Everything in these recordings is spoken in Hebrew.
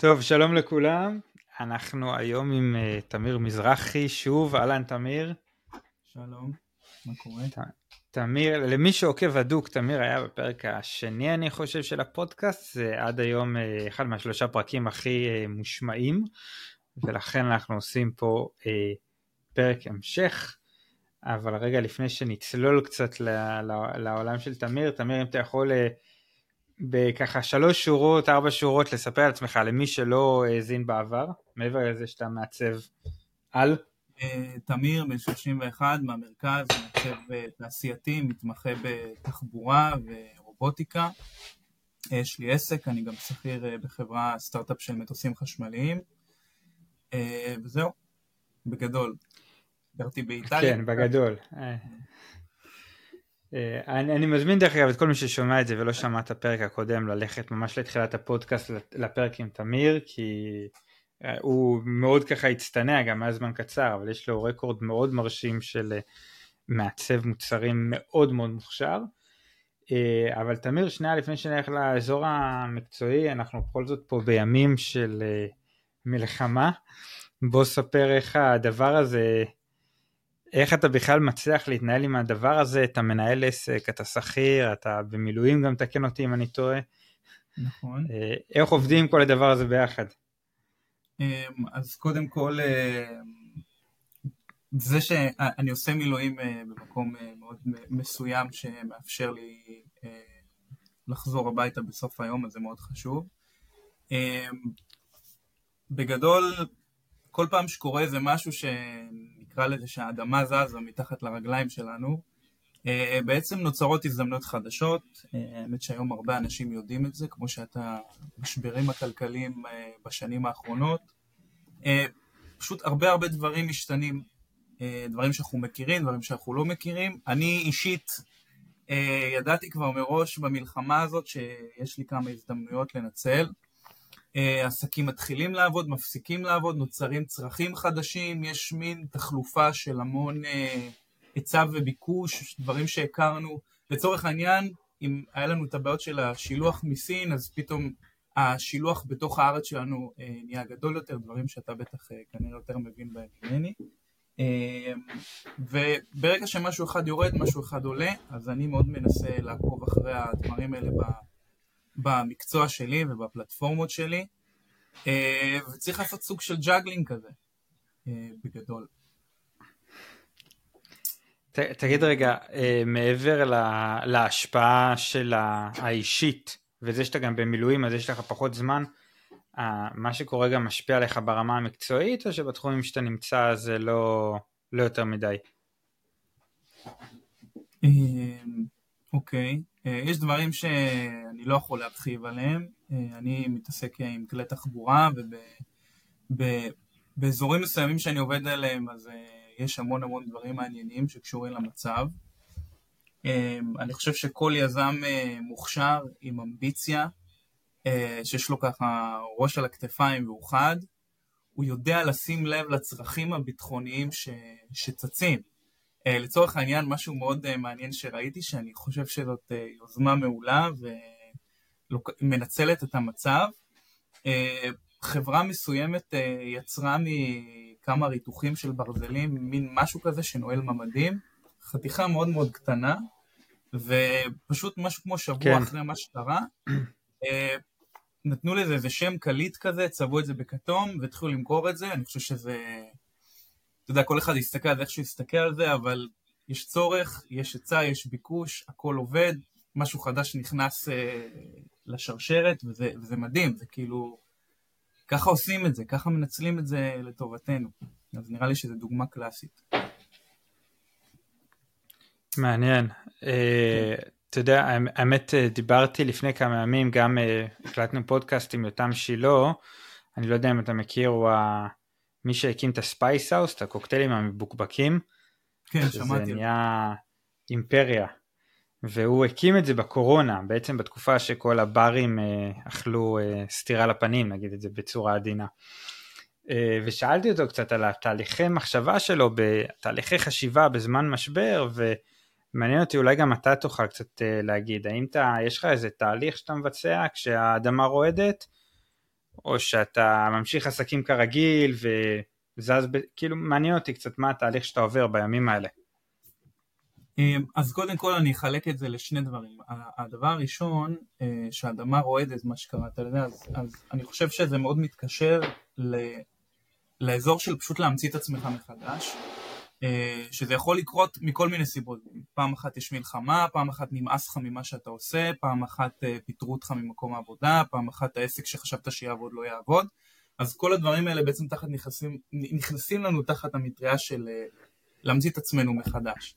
טוב, שלום לכולם. אנחנו היום עם uh, תמיר מזרחי, שוב, אהלן תמיר. שלום, מה קורה? ת, תמיר, למי שעוקב הדוק, תמיר היה בפרק השני, אני חושב, של הפודקאסט, זה עד היום uh, אחד מהשלושה פרקים הכי uh, מושמעים, ולכן אנחנו עושים פה uh, פרק המשך. אבל רגע לפני שנצלול קצת לעולם של תמיר, תמיר אם אתה יכול בככה שלוש שורות, ארבע שורות לספר על עצמך למי שלא האזין בעבר, מעבר לזה שאתה מעצב על. אה, תמיר, בן 31, מהמרכז, מעצב אה, תעשייתי, מתמחה בתחבורה ורובוטיקה. יש לי עסק, אני גם שכיר אה, בחברה סטארט-אפ של מטוסים חשמליים. וזהו, בגדול. גרתי באיטליה. כן, בגדול. אה, אני, אני מזמין דרך אגב את כל מי ששומע את זה ולא שמע את הפרק הקודם ללכת ממש לתחילת הפודקאסט לפרק עם תמיר כי אה, הוא מאוד ככה הצטנע גם היה זמן קצר אבל יש לו רקורד מאוד מרשים של אה, מעצב מוצרים מאוד מאוד מוכשר. אבל תמיר שנייה לפני שנלך לאזור המקצועי אנחנו בכל זאת פה בימים של מלחמה. בוא ספר איך הדבר הזה איך אתה בכלל מצליח להתנהל עם הדבר הזה, אתה מנהל עסק, אתה שכיר, אתה במילואים גם תקן אותי אם אני טועה. נכון. אה, איך עובדים כל הדבר הזה ביחד? אמ, אז קודם כל, אה, זה שאני עושה מילואים אה, במקום מאוד מסוים שמאפשר לי לחזור הביתה בסוף היום, אז זה מאוד חשוב. בגדול, כל פעם שקורה איזה משהו ש... נקרא לזה שהאדמה זזה מתחת לרגליים שלנו, אה, בעצם נוצרות הזדמנויות חדשות, אה, האמת שהיום הרבה אנשים יודעים את זה, כמו שאתה, משברים הכלכליים אה, בשנים האחרונות, פשוט הרבה הרבה דברים משתנים, דברים שאנחנו מכירים, דברים שאנחנו לא מכירים. אני אישית ידעתי כבר מראש במלחמה הזאת שיש לי כמה הזדמנויות לנצל. אה, עסקים מתחילים לעבוד, מפסיקים לעבוד, נוצרים צרכים חדשים, יש מין תחלופה של המון אה, היצע וביקוש, דברים שהכרנו. לצורך העניין, אם היה לנו את הבעיות של השילוח מסין, אז פתאום השילוח בתוך הארץ שלנו אה, נהיה גדול יותר, דברים שאתה בטח כנראה יותר מבין בהם ממני. וברגע שמשהו אחד יורד, משהו אחד עולה, אז אני מאוד מנסה לעקוב אחרי הדברים האלה במקצוע שלי ובפלטפורמות שלי, אה, וצריך לעשות סוג של juggling כזה, אה, בגדול. ת, תגיד רגע, אה, מעבר לה, להשפעה של האישית, וזה שאתה גם במילואים אז יש לך פחות זמן, מה שקורה גם משפיע עליך ברמה המקצועית, או שבתחומים שאתה נמצא זה לא, לא יותר מדי? אוקיי, אה, יש דברים שאני לא יכול להרחיב עליהם, אה, אני מתעסק עם כלי תחבורה ובאזורים מסוימים שאני עובד עליהם אז אה, יש המון המון דברים מעניינים שקשורים למצב. אני חושב שכל יזם מוכשר עם אמביציה, שיש לו ככה ראש על הכתפיים והוא חד, הוא יודע לשים לב לצרכים הביטחוניים ש... שצצים. אה, לצורך העניין, משהו מאוד אה, מעניין שראיתי, שאני חושב שזאת אה, יוזמה מעולה ומנצלת את המצב. חברה מסוימת יצרה מכמה ריתוחים של ברזלים, מין משהו כזה שנועל ממ"דים, חתיכה מאוד מאוד קטנה, ופשוט משהו כמו שבוע כן. אחרי מה שקרה, נתנו לזה איזה שם קליט כזה, צבעו את זה בכתום והתחילו למכור את זה, אני חושב שזה אתה יודע, כל אחד יסתכל על איך שהוא יסתכל על זה, אבל יש צורך, יש היצע, יש ביקוש, הכל עובד, משהו חדש נכנס אה, לשרשרת, וזה, וזה מדהים, זה כאילו, ככה עושים את זה, ככה מנצלים את זה לטובתנו. אז נראה לי שזו דוגמה קלאסית. מעניין. אה, אתה יודע, האמת אה, דיברתי לפני כמה ימים, גם אה, הקלטנו פודקאסט עם יותם שילה, אני לא יודע אם אתה מכיר, הוא מי שהקים את הספייס האוס, את הקוקטיילים המבוקבקים. כן, שמעתי. זה נהיה אימפריה. והוא הקים את זה בקורונה, בעצם בתקופה שכל הברים אה, אכלו אה, סטירה לפנים, נגיד את זה בצורה עדינה. אה, ושאלתי אותו קצת על התהליכי מחשבה שלו, בתהליכי חשיבה בזמן משבר, ומעניין אותי אולי גם אתה תוכל קצת אה, להגיד, האם אתה, יש לך איזה תהליך שאתה מבצע כשהאדמה רועדת, או שאתה ממשיך עסקים כרגיל וזז, ב... כאילו מעניין אותי קצת מה התהליך שאתה עובר בימים האלה. אמ, אז קודם כל אני אחלק את זה לשני דברים. הדבר הראשון, אה, שהאדמה רועדת, מה שקראת לזה, אז, אז אני חושב שזה מאוד מתקשר ל, לאזור של פשוט להמציא את עצמך מחדש, שזה יכול לקרות מכל מיני סיבות. פעם אחת יש מלחמה, פעם אחת נמאס לך ממה שאתה עושה, פעם אחת אה, פיטרו אותך ממקום העבודה, פעם אחת העסק שחשבת שיעבוד לא יעבוד. אז כל הדברים האלה בעצם תחת נכנסים, נכנסים לנו תחת המטריה של להמציא את עצמנו מחדש.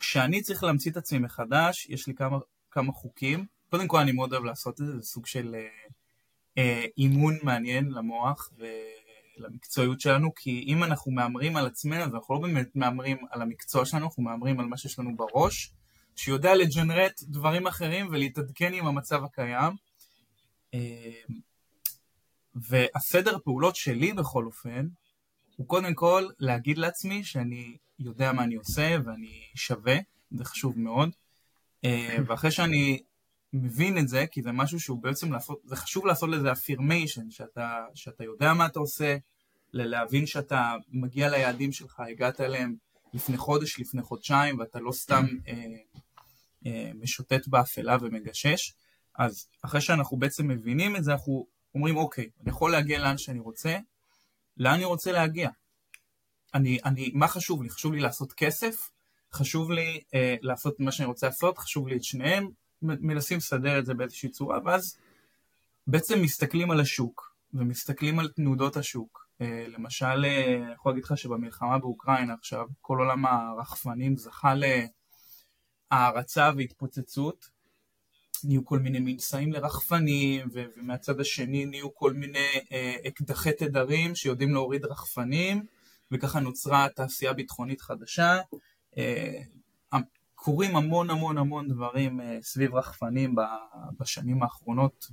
כשאני צריך להמציא את עצמי מחדש, יש לי כמה, כמה חוקים. קודם כל אני מאוד אוהב לעשות את זה, זה סוג של אימון מעניין למוח ולמקצועיות שלנו, כי אם אנחנו מהמרים על עצמנו, אז אנחנו לא באמת מהמרים על המקצוע שלנו, אנחנו מהמרים על מה שיש לנו בראש, שיודע לג'נרט דברים אחרים ולהתעדכן עם המצב הקיים. Uh, והסדר הפעולות שלי בכל אופן, הוא קודם כל להגיד לעצמי שאני יודע מה אני עושה ואני שווה, זה חשוב מאוד. אה, ואחרי שאני מבין את זה, כי זה משהו שהוא בעצם לעשות, זה חשוב לעשות לזה affirmation, שאתה, שאתה יודע מה אתה עושה, להבין שאתה מגיע ליעדים שלך, הגעת אליהם לפני חודש, לפני חודשיים, ואתה לא סתם אה, אה, משוטט באפלה ומגשש. אז אחרי שאנחנו בעצם מבינים את זה, אנחנו אומרים, אוקיי, אני יכול להגיע לאן שאני רוצה, לאן אני רוצה להגיע? אני, אני, מה חשוב לי? חשוב לי לעשות כסף, חשוב לי אה, לעשות מה שאני רוצה לעשות, חשוב לי את שניהם, מנסים לסדר את זה באיזושהי צורה, ואז בעצם מסתכלים על השוק, ומסתכלים על תנודות השוק. אה, למשל, אה, אני יכול להגיד לך שבמלחמה באוקראינה עכשיו, כל עולם הרחפנים זכה להערצה והתפוצצות, נהיו כל מיני מבצעים לרחפנים, ומהצד השני נהיו כל מיני אה, אקדחי תדרים שיודעים להוריד רחפנים, וככה נוצרה תעשייה ביטחונית חדשה. אה, קורים המון המון המון דברים אה, סביב רחפנים בשנים האחרונות,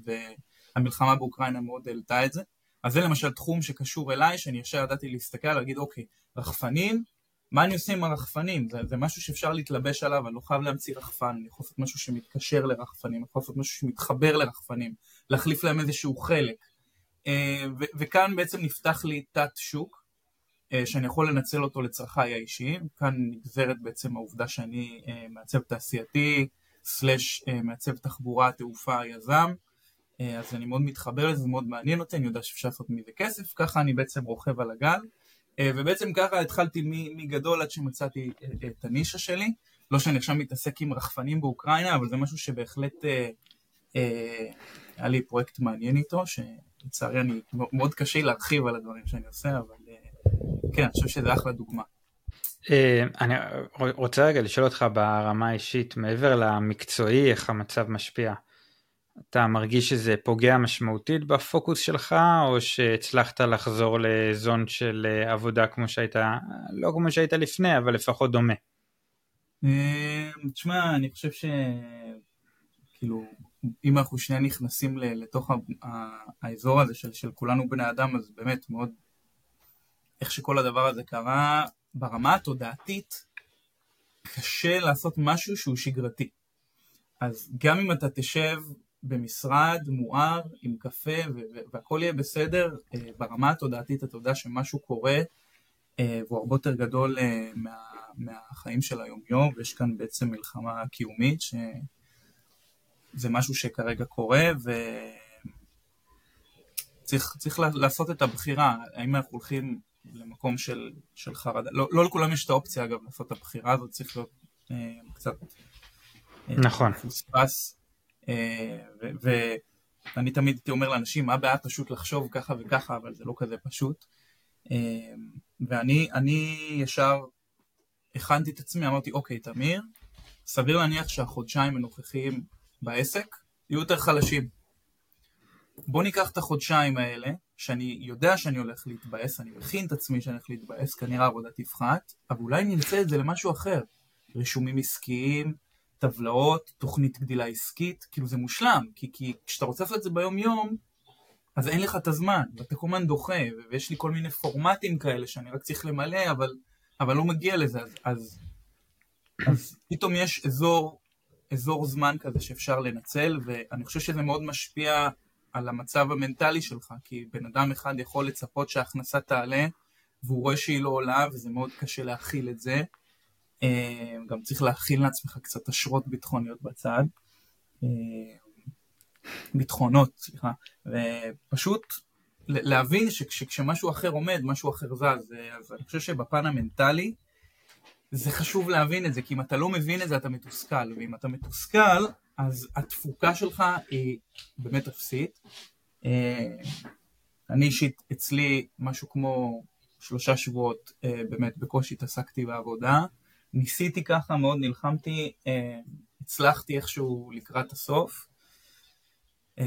והמלחמה באוקראינה מאוד העלתה את זה. אז זה למשל תחום שקשור אליי, שאני ישר ידעתי להסתכל, להגיד אוקיי, רחפנים, מה אני עושה עם הרחפנים? זה, זה משהו שאפשר להתלבש עליו, אני לא חייב להמציא רחפן, אני יכול לעשות משהו שמתקשר לרחפנים, אני יכול לעשות משהו שמתחבר לרחפנים, להחליף להם איזשהו חלק. אה, וכאן בעצם נפתח לי תת שוק, שאני יכול לנצל אותו לצרכיי האישיים. כאן נגזרת בעצם העובדה שאני אה, מעצב תעשייתי, סלאש מעצב תחבורה, תעופה, יזם. אז אני מאוד מתחבר לזה, זה מאוד מעניין אותי, אני יודע שאפשר לעשות מזה כסף, ככה אני בעצם רוכב על הגל. אה, ובעצם ככה התחלתי מגדול עד שמצאתי אה, את הנישה שלי. לא שאני עכשיו מתעסק עם רחפנים באוקראינה, אבל זה משהו שבהחלט אה, אה, היה לי פרויקט מעניין איתו, שלצערי אני, מאוד קשה להרחיב על הדברים שאני עושה, אבל אה, כן, אני חושב שזה אחלה דוגמה. אני רוצה רגע לשאול אותך ברמה האישית, מעבר למקצועי, איך המצב משפיע. אתה מרגיש שזה פוגע משמעותית בפוקוס שלך, או שהצלחת לחזור לזון של אה, עבודה כמו שהיית, לא כמו שהיית לפני, אבל לפחות דומה? אה, תשמע, אני חושב ש... כאילו, אם אנחנו שנייה נכנסים לתוך האזור הזה של, של כולנו בני אדם, אז באמת מאוד, איך שכל הדבר הזה קרה, ברמה התודעתית, קשה לעשות משהו שהוא שגרתי. אז גם אם אתה תשב במשרד מואר עם קפה והכל יהיה בסדר, אה, ברמה התודעתית אתה יודע שמשהו קורה אה, והוא הרבה יותר גדול אה, מה, מהחיים של היום-יום ויש כאן בעצם מלחמה קיומית שזה משהו שכרגע קורה וצריך לעשות את הבחירה, האם אנחנו הולכים למקום של, של חרדה, לא, לא לכולם יש את האופציה אגב לעשות את הבחירה הזאת, צריך להיות אה, קצת נכון. פוספס ואני תמיד הייתי אומר לאנשים, מה הבעיה פשוט לחשוב ככה וככה, אבל זה לא כזה פשוט. ואני אני ישר הכנתי את עצמי, אמרתי, אוקיי, תמיר, סביר להניח שהחודשיים הנוכחיים בעסק יהיו יותר חלשים. בוא ניקח את החודשיים האלה, שאני יודע שאני הולך להתבאס, אני מכין את עצמי שאני הולך להתבאס, כנראה העבודה תפחת, אבל אולי נמצא את זה למשהו אחר. רישומים עסקיים, טבלאות, תוכנית גדילה עסקית, כאילו זה מושלם, כי, כי כשאתה רוצה לעשות את זה ביום יום, אז אין לך את הזמן, ואתה כל הזמן דוחה, ויש לי כל מיני פורמטים כאלה שאני רק צריך למלא, אבל, אבל לא מגיע לזה, אז, אז, אז פתאום יש אזור, אזור זמן כזה שאפשר לנצל, ואני חושב שזה מאוד משפיע על המצב המנטלי שלך, כי בן אדם אחד יכול לצפות שההכנסה תעלה, והוא רואה שהיא לא עולה, וזה מאוד קשה להכיל את זה. אה, גם צריך להכיל לעצמך קצת אשרות ביטחוניות בצד. אה, ביטחונות, סליחה. ופשוט להבין שכשמשהו אחר עומד, משהו אחר זז. אז אני חושב שבפן המנטלי, זה חשוב להבין את זה, כי אם אתה לא מבין את זה אתה מתוסכל, ואם אתה מתוסכל, אז התפוקה שלך היא באמת אפסית. אה, אני אישית, אצלי משהו כמו שלושה שבועות אה, באמת בקושי התעסקתי בעבודה. ניסיתי ככה, מאוד נלחמתי, אה, הצלחתי איכשהו לקראת הסוף.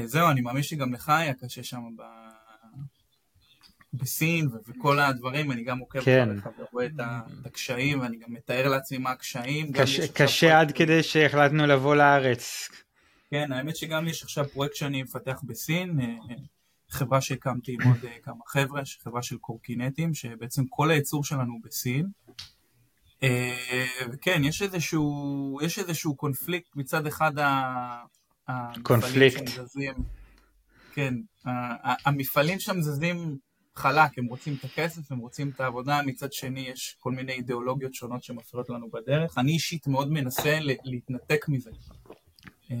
זהו, אני מאמין שגם לך היה קשה שם ב... בסין וכל הדברים, אני גם עוקב כן. אחריך ורואה את הקשיים, ואני גם מתאר לעצמי מה הקשיים. קשה, קשה עד כדי שהחלטנו לבוא לארץ. כן, האמת שגם יש עכשיו פרויקט שאני מפתח בסין, אה, חברה שהקמתי עם עוד אה, כמה חבר'ה, חברה של קורקינטים, שבעצם כל הייצור שלנו בסין. אה, וכן, יש איזשהו, יש איזשהו קונפליקט מצד אחד קונפליקט. כן, המפעלים שם זזים חלק, הם רוצים את הכסף, הם רוצים את העבודה, מצד שני יש כל מיני אידיאולוגיות שונות שמפריעות לנו בדרך. אני אישית מאוד מנסה להתנתק מזה. אה,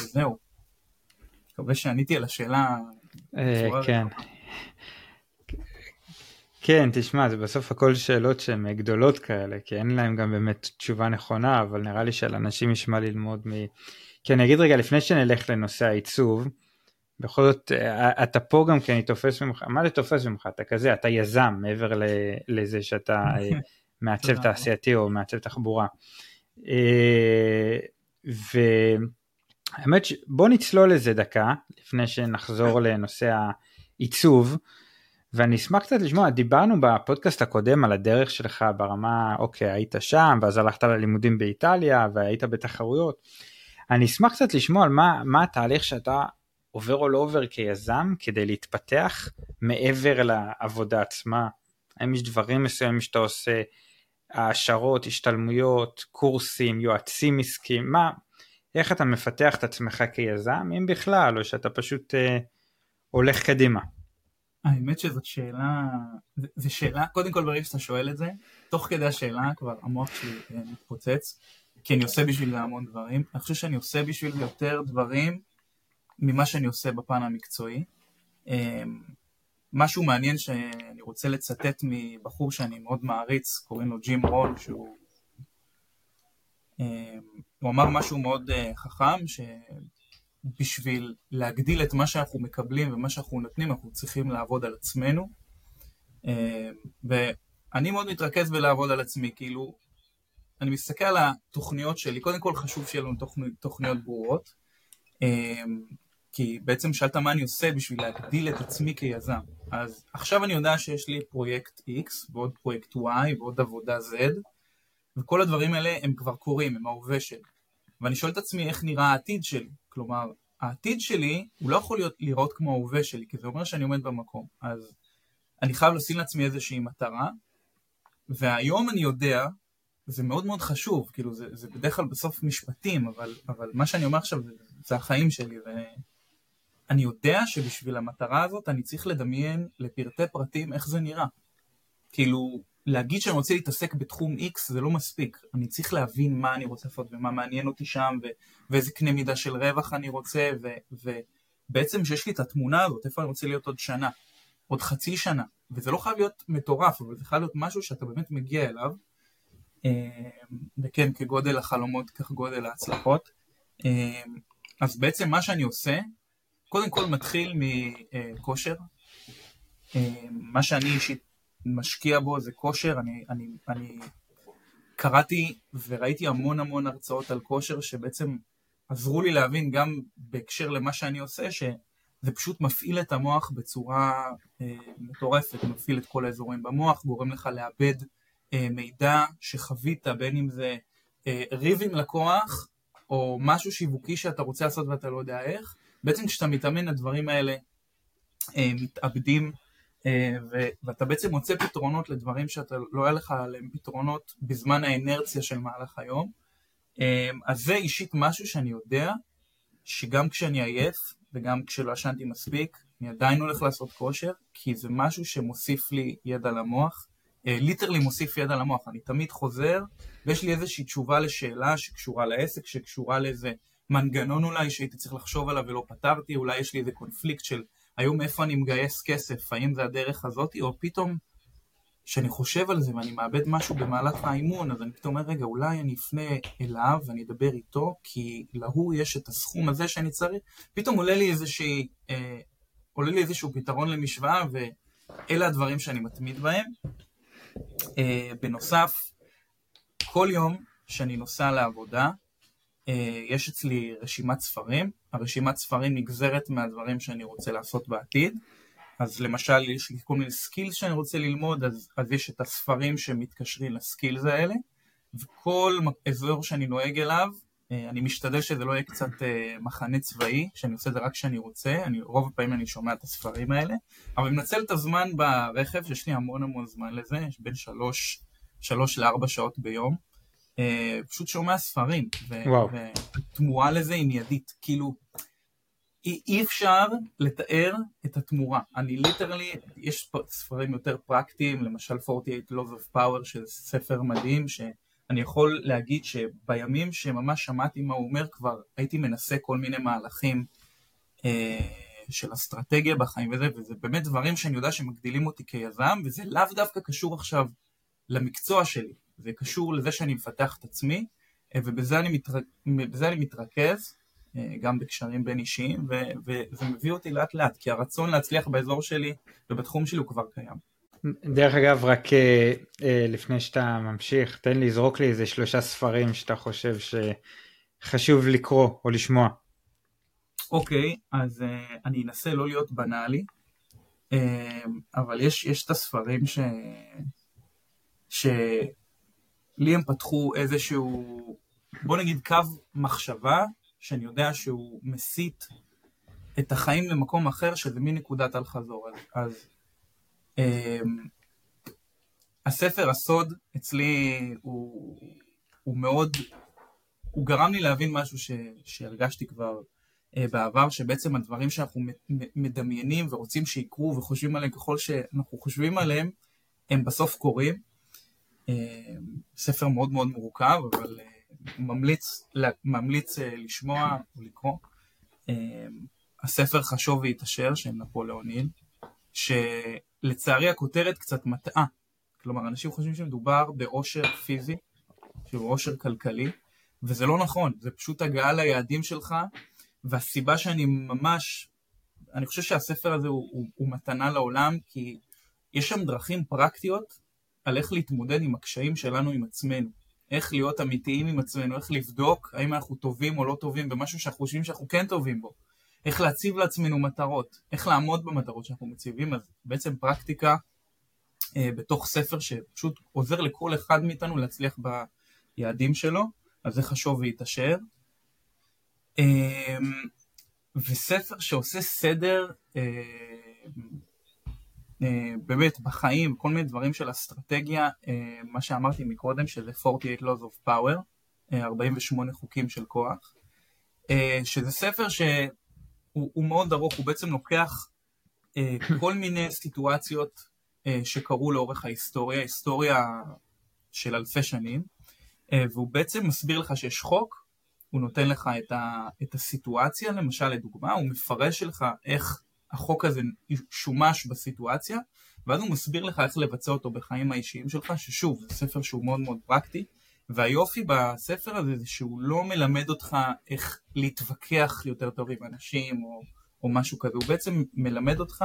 וזהו. מקווה שעניתי על השאלה. אה, כן. כן, תשמע, זה בסוף הכל שאלות שהן גדולות כאלה, כי אין להם גם באמת תשובה נכונה, אבל נראה לי שלאנשים יש מה ללמוד מ... כי אני אגיד רגע, לפני שנלך לנושא העיצוב, בכל זאת אה, אתה פה גם כי אני תופס ממך, מה זה תופס ממך? אתה כזה, אתה יזם מעבר לזה שאתה אה, מעצב תעשייתי או מעצב תחבורה. אה, והאמת שבוא נצלול לזה דקה לפני שנחזור לנושא העיצוב. ואני אשמח קצת לשמוע, דיברנו בפודקאסט הקודם על הדרך שלך ברמה, אוקיי, היית שם, ואז הלכת ללימודים באיטליה, והיית בתחרויות. אני אשמח קצת לשמוע על מה, מה התהליך שאתה עובר או לא עובר כיזם כדי להתפתח מעבר לעבודה עצמה? האם יש דברים מסוימים שאתה עושה, העשרות, השתלמויות, קורסים, יועצים עסקיים, מה, איך אתה מפתח את עצמך כיזם, אם בכלל, או שאתה פשוט אה, הולך קדימה? האמת שזאת שאלה, זו שאלה, קודם כל ברגע שאתה שואל את זה, תוך כדי השאלה כבר המוח שלי אה, מתפוצץ, כי אני עושה בשביל זה המון דברים, אני חושב שאני עושה בשביל יותר דברים ממה שאני עושה בפן המקצועי. אמ, משהו מעניין שאני רוצה לצטט מבחור שאני מאוד מעריץ, קוראים לו ג'ים רון, שהוא אמ, הוא אמר משהו מאוד אה, חכם, שבשביל להגדיל את מה שאנחנו מקבלים ומה שאנחנו נותנים, אנחנו צריכים לעבוד על עצמנו. אמ, ואני מאוד מתרכז בלעבוד על עצמי, כאילו, אני מסתכל על התוכניות שלי, קודם כל חשוב שיהיה לנו תוכניות ברורות. כי בעצם שאלת מה אני עושה בשביל להגדיל את עצמי כיזם. אז עכשיו אני יודע שיש לי פרויקט X ועוד פרויקט Y ועוד עבודה Z, וכל הדברים האלה הם כבר קורים, הם ההווה שלי. ואני שואל את עצמי איך נראה העתיד שלי. כלומר, העתיד שלי הוא לא יכול להיות, לראות כמו ההווה שלי, כי זה אומר שאני עומד במקום. אז אני חייב לשים לעצמי איזושהי מטרה, והיום אני יודע, זה מאוד מאוד חשוב, כאילו זה, זה בדרך כלל בסוף משפטים, אבל, אבל מה שאני אומר עכשיו זה, זה החיים שלי, ו... אני יודע שבשביל המטרה הזאת אני צריך לדמיין לפרטי פרטים איך זה נראה. כאילו, להגיד שאני רוצה להתעסק בתחום X זה לא מספיק. אני צריך להבין מה אני רוצה לעשות ומה מעניין אותי שם, ו- ואיזה קנה מידה של רווח אני רוצה, ובעצם שיש לי את התמונה הזאת, איפה אני רוצה להיות עוד שנה, עוד חצי שנה. וזה לא חייב להיות מטורף, אבל זה חייב להיות משהו שאתה באמת מגיע אליו. אה, וכן, כגודל החלומות, כך גודל ההצלחות. אה, אז בעצם מה שאני עושה, קודם כל מתחיל מכושר. אה, מה שאני אישית משקיע בו זה כושר. אני, אני, אני קראתי וראיתי המון המון הרצאות על כושר שבעצם עזרו לי להבין גם בהקשר למה שאני עושה, שזה פשוט מפעיל את המוח בצורה אה, מטורפת, מפעיל את כל האזורים במוח, גורם לך לאבד אה, מידע שחווית, בין אם זה ריב עם לקוח, או משהו שיווקי שאתה רוצה לעשות ואתה לא יודע איך, בעצם כשאתה מתאמן הדברים האלה אה, מתאבדים אה, ו- ואתה בעצם מוצא פתרונות לדברים שאתה לא היה לך עליהם פתרונות בזמן האנרציה של מהלך היום. אה, אז זה אישית משהו שאני יודע שגם כשאני עייף וגם כשלא ישנתי מספיק, אני עדיין הולך לעשות כושר, כי זה משהו שמוסיף לי ידע למוח, ליטרלי מוסיף ידע למוח, אני תמיד חוזר, ויש לי איזושהי תשובה לשאלה שקשורה לעסק, שקשורה לאיזה מנגנון אולי שהייתי צריך לחשוב עליו ולא פתרתי, אולי יש לי איזה קונפליקט של היום איפה אני מגייס כסף, האם זה הדרך הזאתי, או פתאום כשאני חושב על זה ואני מאבד משהו במהלך האימון, אז אני פתאום אומר, רגע, אולי אני אפנה אליו ואני אדבר איתו, כי להוא יש את הסכום הזה שאני צריך, פתאום עולה לי איזושהי, אה, עולה לי איזשהו פתרון למשוואה, ואלה הדברים שאני מתמיד בהם. אה, בנוסף, כל יום שאני נוסע לעבודה, יש אצלי רשימת ספרים, הרשימת ספרים נגזרת מהדברים שאני רוצה לעשות בעתיד. אז למשל יש לי כל מיני skills שאני רוצה ללמוד, אז, אז יש את הספרים שמתקשרים ל skills האלה, וכל אזור שאני נוהג אליו, אה, אני משתדל שזה לא יהיה קצת אה, מחנה צבאי, שאני עושה את זה רק כשאני רוצה, אני, רוב הפעמים אני שומע את הספרים האלה, אבל מנצל את הזמן ברכב, שיש לי המון המון זמן לזה, יש בין שלוש, שלוש לארבע שעות ביום, אה, פשוט שומע ספרים, ותמורה לזה היא מיידית, כאילו, אי, אי אפשר לתאר את התמורה. אני ליטרלי, יש ספרים יותר פרקטיים, למשל 48 Laws of Power, שזה ספר מדהים, שאני יכול להגיד שבימים שממש שמעתי מה הוא אומר, כבר הייתי מנסה כל מיני מהלכים אה, של אסטרטגיה בחיים וזה, וזה באמת דברים שאני יודע שמגדילים אותי כיזם, וזה לאו דווקא קשור עכשיו למקצוע שלי, זה קשור לזה שאני מפתח את עצמי, אה, ובזה אני, מתר... אני מתרכז. אה, גם בקשרים בין אישיים, וזה מביא אותי לאט לאט, כי הרצון להצליח באזור שלי ובתחום שלי הוא כבר קיים. דרך אגב, רק אה, לפני שאתה ממשיך, תן לי, זרוק לי איזה שלושה ספרים שאתה חושב שחשוב לקרוא או לשמוע. אוקיי, אז אני אנסה לא להיות בנאלי, אבל יש, יש את הספרים ש... שלי הם פתחו איזשהו, בוא נגיד קו מחשבה שאני יודע שהוא מסיט את החיים למקום אחר, שזה מין נקודת אל חזור. אז, אז אמ, הספר הסוד אצלי הוא, הוא מאוד, הוא גרם לי להבין משהו ש, שהרגשתי כבר אה, בעבר, שבעצם הדברים שאנחנו מדמיינים ורוצים שיקרו וחושבים עליהם ככל שאנחנו חושבים עליהם, הם בסוף קורים. אה, ספר מאוד מאוד מורכב, אבל אה, ממליץ, ממליץ אה, לשמוע ולקרוא. הספר חשוב והתעשר של נפוליאון היל, שלצערי הכותרת קצת מטעה. כלומר, אנשים חושבים שמדובר באושר פיזי, שהוא אושר כלכלי, וזה לא נכון, זה פשוט הגעה ליעדים שלך, והסיבה שאני ממש, אני חושב שהספר הזה הוא, הוא, הוא מתנה לעולם, כי יש שם דרכים פרקטיות על איך להתמודד עם הקשיים שלנו עם עצמנו. איך להיות אמיתיים עם עצמנו, איך לבדוק האם אנחנו טובים או לא טובים במשהו שאנחנו חושבים שאנחנו כן טובים בו, איך להציב לעצמנו מטרות, איך לעמוד במטרות שאנחנו מציבים, אז בעצם פרקטיקה אה, בתוך ספר שפשוט עוזר לכל אחד מאיתנו להצליח ביעדים שלו, אז זה חשוב והתעשר. אה, וספר שעושה סדר אה, באמת בחיים, כל מיני דברים של אסטרטגיה, אה, מה שאמרתי מקודם שזה 48 Laws of Power, 48 אה, חוקים של כוח, שזה ספר שהוא מאוד ארוך, הוא בעצם לוקח כל מיני סיטואציות שקרו לאורך ההיסטוריה, היסטוריה של אלפי שנים, והוא בעצם מסביר לך שיש חוק, הוא נותן לך את, ה, את הסיטואציה, למשל לדוגמה, הוא מפרש לך איך החוק הזה שומש בסיטואציה, ואז הוא מסביר לך איך לבצע אותו בחיים האישיים שלך, ששוב, זה ספר שהוא מאוד מאוד פרקטי, והיופי בספר הזה זה שהוא לא מלמד אותך איך להתווכח יותר טוב עם אנשים או, או משהו כזה, הוא בעצם מלמד אותך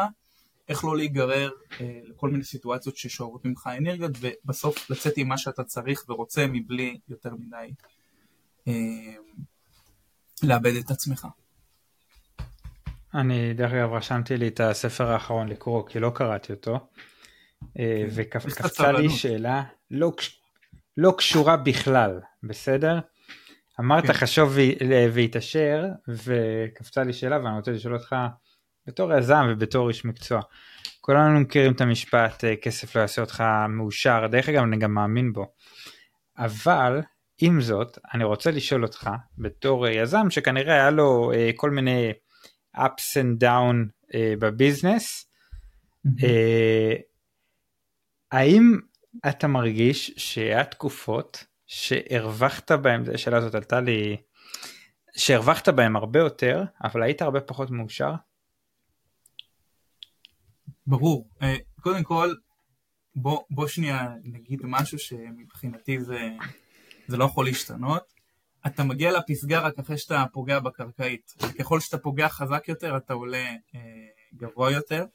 איך לא להיגרר אה, לכל מיני סיטואציות ששואבות ממך אנרגיות, ובסוף לצאת עם מה שאתה צריך ורוצה מבלי יותר מדי אה, לאבד את עצמך. אני דרך אגב רשמתי לי את הספר האחרון לקרוא כי לא קראתי אותו אה, כן. וקפצה לי שאלה לא, לא קשורה בכלל בסדר? אמרת כן. חשוב והתעשר וקפצה לי שאלה ואני רוצה לשאול אותך בתור יזם ובתור איש מקצוע כולנו מכירים את המשפט אה, כסף לא יעשה אותך מאושר דרך אגב אני גם מאמין בו אבל עם זאת אני רוצה לשאול אותך בתור יזם שכנראה היה לו אה, כל מיני ups and down uh, בביזנס. Mm-hmm. Uh, האם אתה מרגיש שהיה תקופות שהרווחת בהם, השאלה הזאת עלתה לי, שהרווחת בהם הרבה יותר, אבל היית הרבה פחות מאושר? ברור. אה, קודם כל, בוא, בוא שנייה נגיד משהו שמבחינתי זה, זה לא יכול להשתנות. אתה מגיע לפסגה רק אחרי שאתה פוגע בקרקעית. ככל שאתה פוגע חזק יותר, אתה עולה אה, גבוה יותר.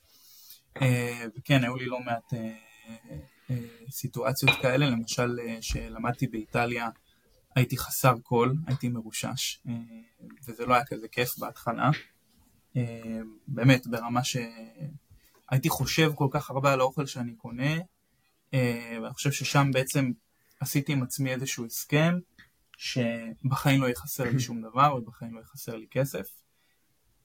אה, וכן, היו לי לא מעט אה, אה, סיטואציות כאלה, למשל אה, שלמדתי באיטליה, הייתי חסר קול, הייתי מרושש, אה, וזה לא היה כזה כיף בהתחלה. אה, באמת, ברמה ש... הייתי חושב כל כך הרבה על האוכל שאני קונה, אה, ואני חושב ששם בעצם עשיתי עם עצמי איזשהו הסכם, שבחיים לא יחסר לי שום דבר, ובחיים לא יחסר לי כסף.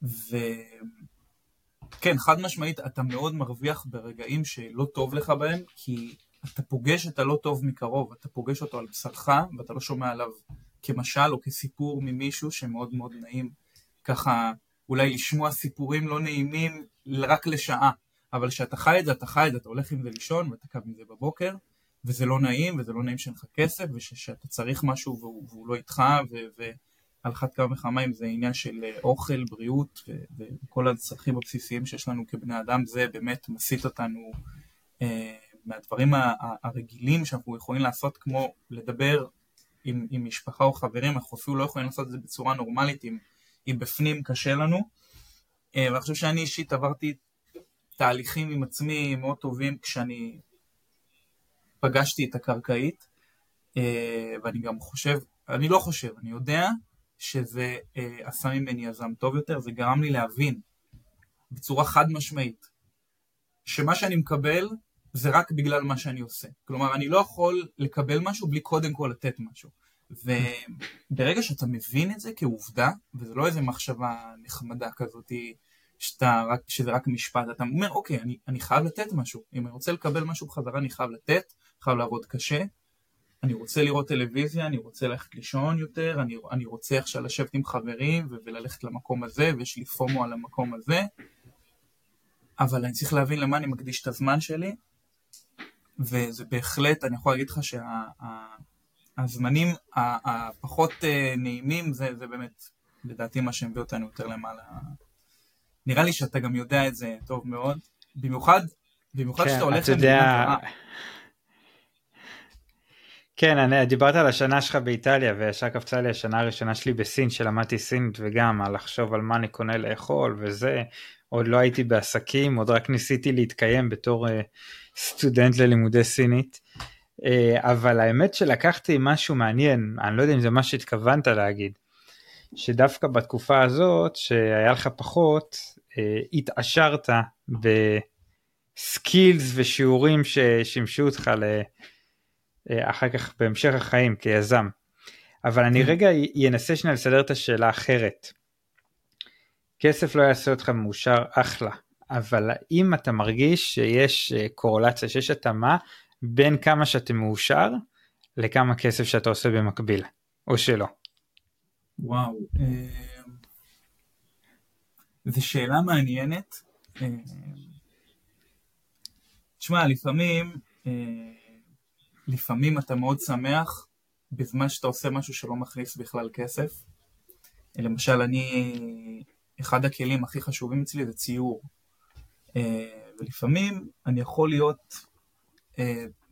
וכן, חד משמעית, אתה מאוד מרוויח ברגעים שלא טוב לך בהם, כי אתה פוגש את הלא טוב מקרוב, אתה פוגש אותו על בשרך, ואתה לא שומע עליו כמשל או כסיפור ממישהו שמאוד מאוד נעים. ככה אולי לשמוע סיפורים לא נעימים רק לשעה, אבל כשאתה חי את זה, אתה חי את זה, אתה הולך עם זה לישון ואתה קם עם זה בבוקר, וזה לא נעים, וזה לא נעים שאין לך כסף, ושאתה צריך משהו והוא, והוא לא איתך, ועל אחת כמה וכמה אם זה עניין של אה, אוכל, בריאות, וכל הצרכים הבסיסיים שיש לנו כבני אדם, זה באמת מסיט אותנו אה, מהדברים הרגילים שאנחנו יכולים לעשות, כמו לדבר עם, עם משפחה או חברים, אנחנו אפילו לא יכולים לעשות את זה בצורה נורמלית, אם, אם בפנים קשה לנו. אה, ואני חושב שאני אישית עברתי תהליכים עם עצמי מאוד טובים כשאני פגשתי את הקרקעית, אה, ואני גם חושב, אני לא חושב, אני יודע שזה אה, עשה ממני יזם טוב יותר, זה גרם לי להבין בצורה חד משמעית שמה שאני מקבל זה רק בגלל מה שאני עושה. כלומר, אני לא יכול לקבל משהו בלי קודם כל לתת משהו. וברגע שאתה מבין את זה כעובדה, וזה לא איזה מחשבה נחמדה כזאת, שאתה רק, שזה רק משפט, אתה אומר, אוקיי, אני, אני חייב לתת משהו. אם אני רוצה לקבל משהו בחזרה, אני חייב לתת, חייב לעבוד קשה. אני רוצה לראות טלוויזיה, אני רוצה ללכת לישון יותר, אני, אני רוצה עכשיו לשבת עם חברים וללכת למקום הזה, ויש לי פומו על המקום הזה. אבל אני צריך להבין למה אני מקדיש את הזמן שלי, וזה בהחלט, אני יכול להגיד לך שהזמנים שה, הפחות אה, נעימים, זה, זה באמת, לדעתי, מה שמביא אותנו יותר למעלה נראה לי שאתה גם יודע את זה טוב מאוד, במיוחד, במיוחד כן, שאתה הולך למדינה זרה. כן, אני, דיברת על השנה שלך באיטליה וישר קפצה לי השנה הראשונה שלי בסין שלמדתי סינית וגם על לחשוב על מה אני קונה לאכול וזה, עוד לא הייתי בעסקים, עוד רק ניסיתי להתקיים בתור uh, סטודנט ללימודי סינית, uh, אבל האמת שלקחתי משהו מעניין, אני לא יודע אם זה מה שהתכוונת להגיד, שדווקא בתקופה הזאת שהיה לך פחות, אה, התעשרת בסקילס ושיעורים ששימשו אותך ל... אה, אחר כך בהמשך החיים כיזם. אבל אני כן. רגע אנסה שנייה לסדר את השאלה אחרת. כסף לא יעשה אותך מאושר אחלה, אבל האם אתה מרגיש שיש אה, קורולציה, שיש התאמה בין כמה שאתה מאושר לכמה כסף שאתה עושה במקביל, או שלא? וואו, זו שאלה מעניינת. אה, תשמע, לפעמים, אה, לפעמים אתה מאוד שמח בזמן שאתה עושה משהו שלא מכניס בכלל כסף. למשל, אני, אחד הכלים הכי חשובים אצלי זה ציור. אה, ולפעמים אני יכול להיות,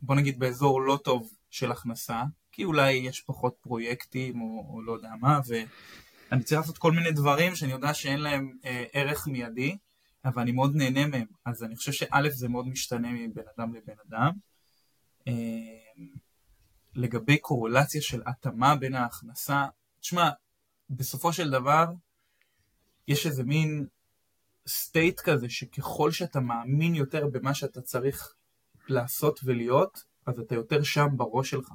בוא נגיד, באזור לא טוב של הכנסה, כי אולי יש פחות פרויקטים או, או לא יודע מה, ו... אני צריך לעשות כל מיני דברים שאני יודע שאין להם אה, ערך מיידי, אבל אני מאוד נהנה מהם. אז אני חושב שא' זה מאוד משתנה מבין אדם לבין אדם. אה, לגבי קורולציה של התאמה בין ההכנסה, תשמע, בסופו של דבר יש איזה מין סטייט כזה שככל שאתה מאמין יותר במה שאתה צריך לעשות ולהיות, אז אתה יותר שם בראש שלך.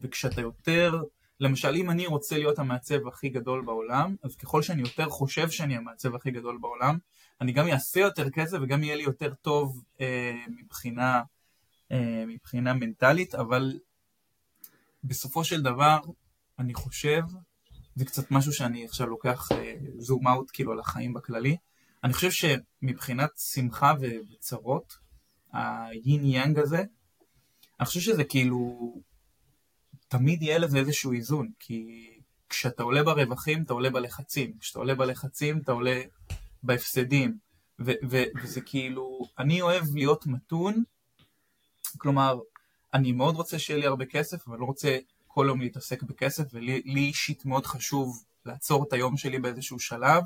וכשאתה יותר למשל, אם אני רוצה להיות המעצב הכי גדול בעולם, אז ככל שאני יותר חושב שאני המעצב הכי גדול בעולם, אני גם אעשה יותר כסף וגם יהיה לי יותר טוב אה, מבחינה, מבחינה מנטלית, אבל בסופו של דבר, אני חושב, זה קצת משהו שאני עכשיו לוקח זום אה, אאוט כאילו על החיים בכללי, אני חושב שמבחינת שמחה וצרות, היין יאנג הזה, אני חושב שזה כאילו, תמיד יהיה לזה איזשהו איזון, כי כשאתה עולה ברווחים, אתה עולה בלחצים, כשאתה עולה בלחצים, אתה עולה בהפסדים, ו- ו- וזה כאילו, אני אוהב להיות מתון, כלומר, אני מאוד רוצה שיהיה לי הרבה כסף, אבל לא רוצה כל יום להתעסק בכסף, ולי אישית מאוד חשוב לעצור את היום שלי באיזשהו שלב,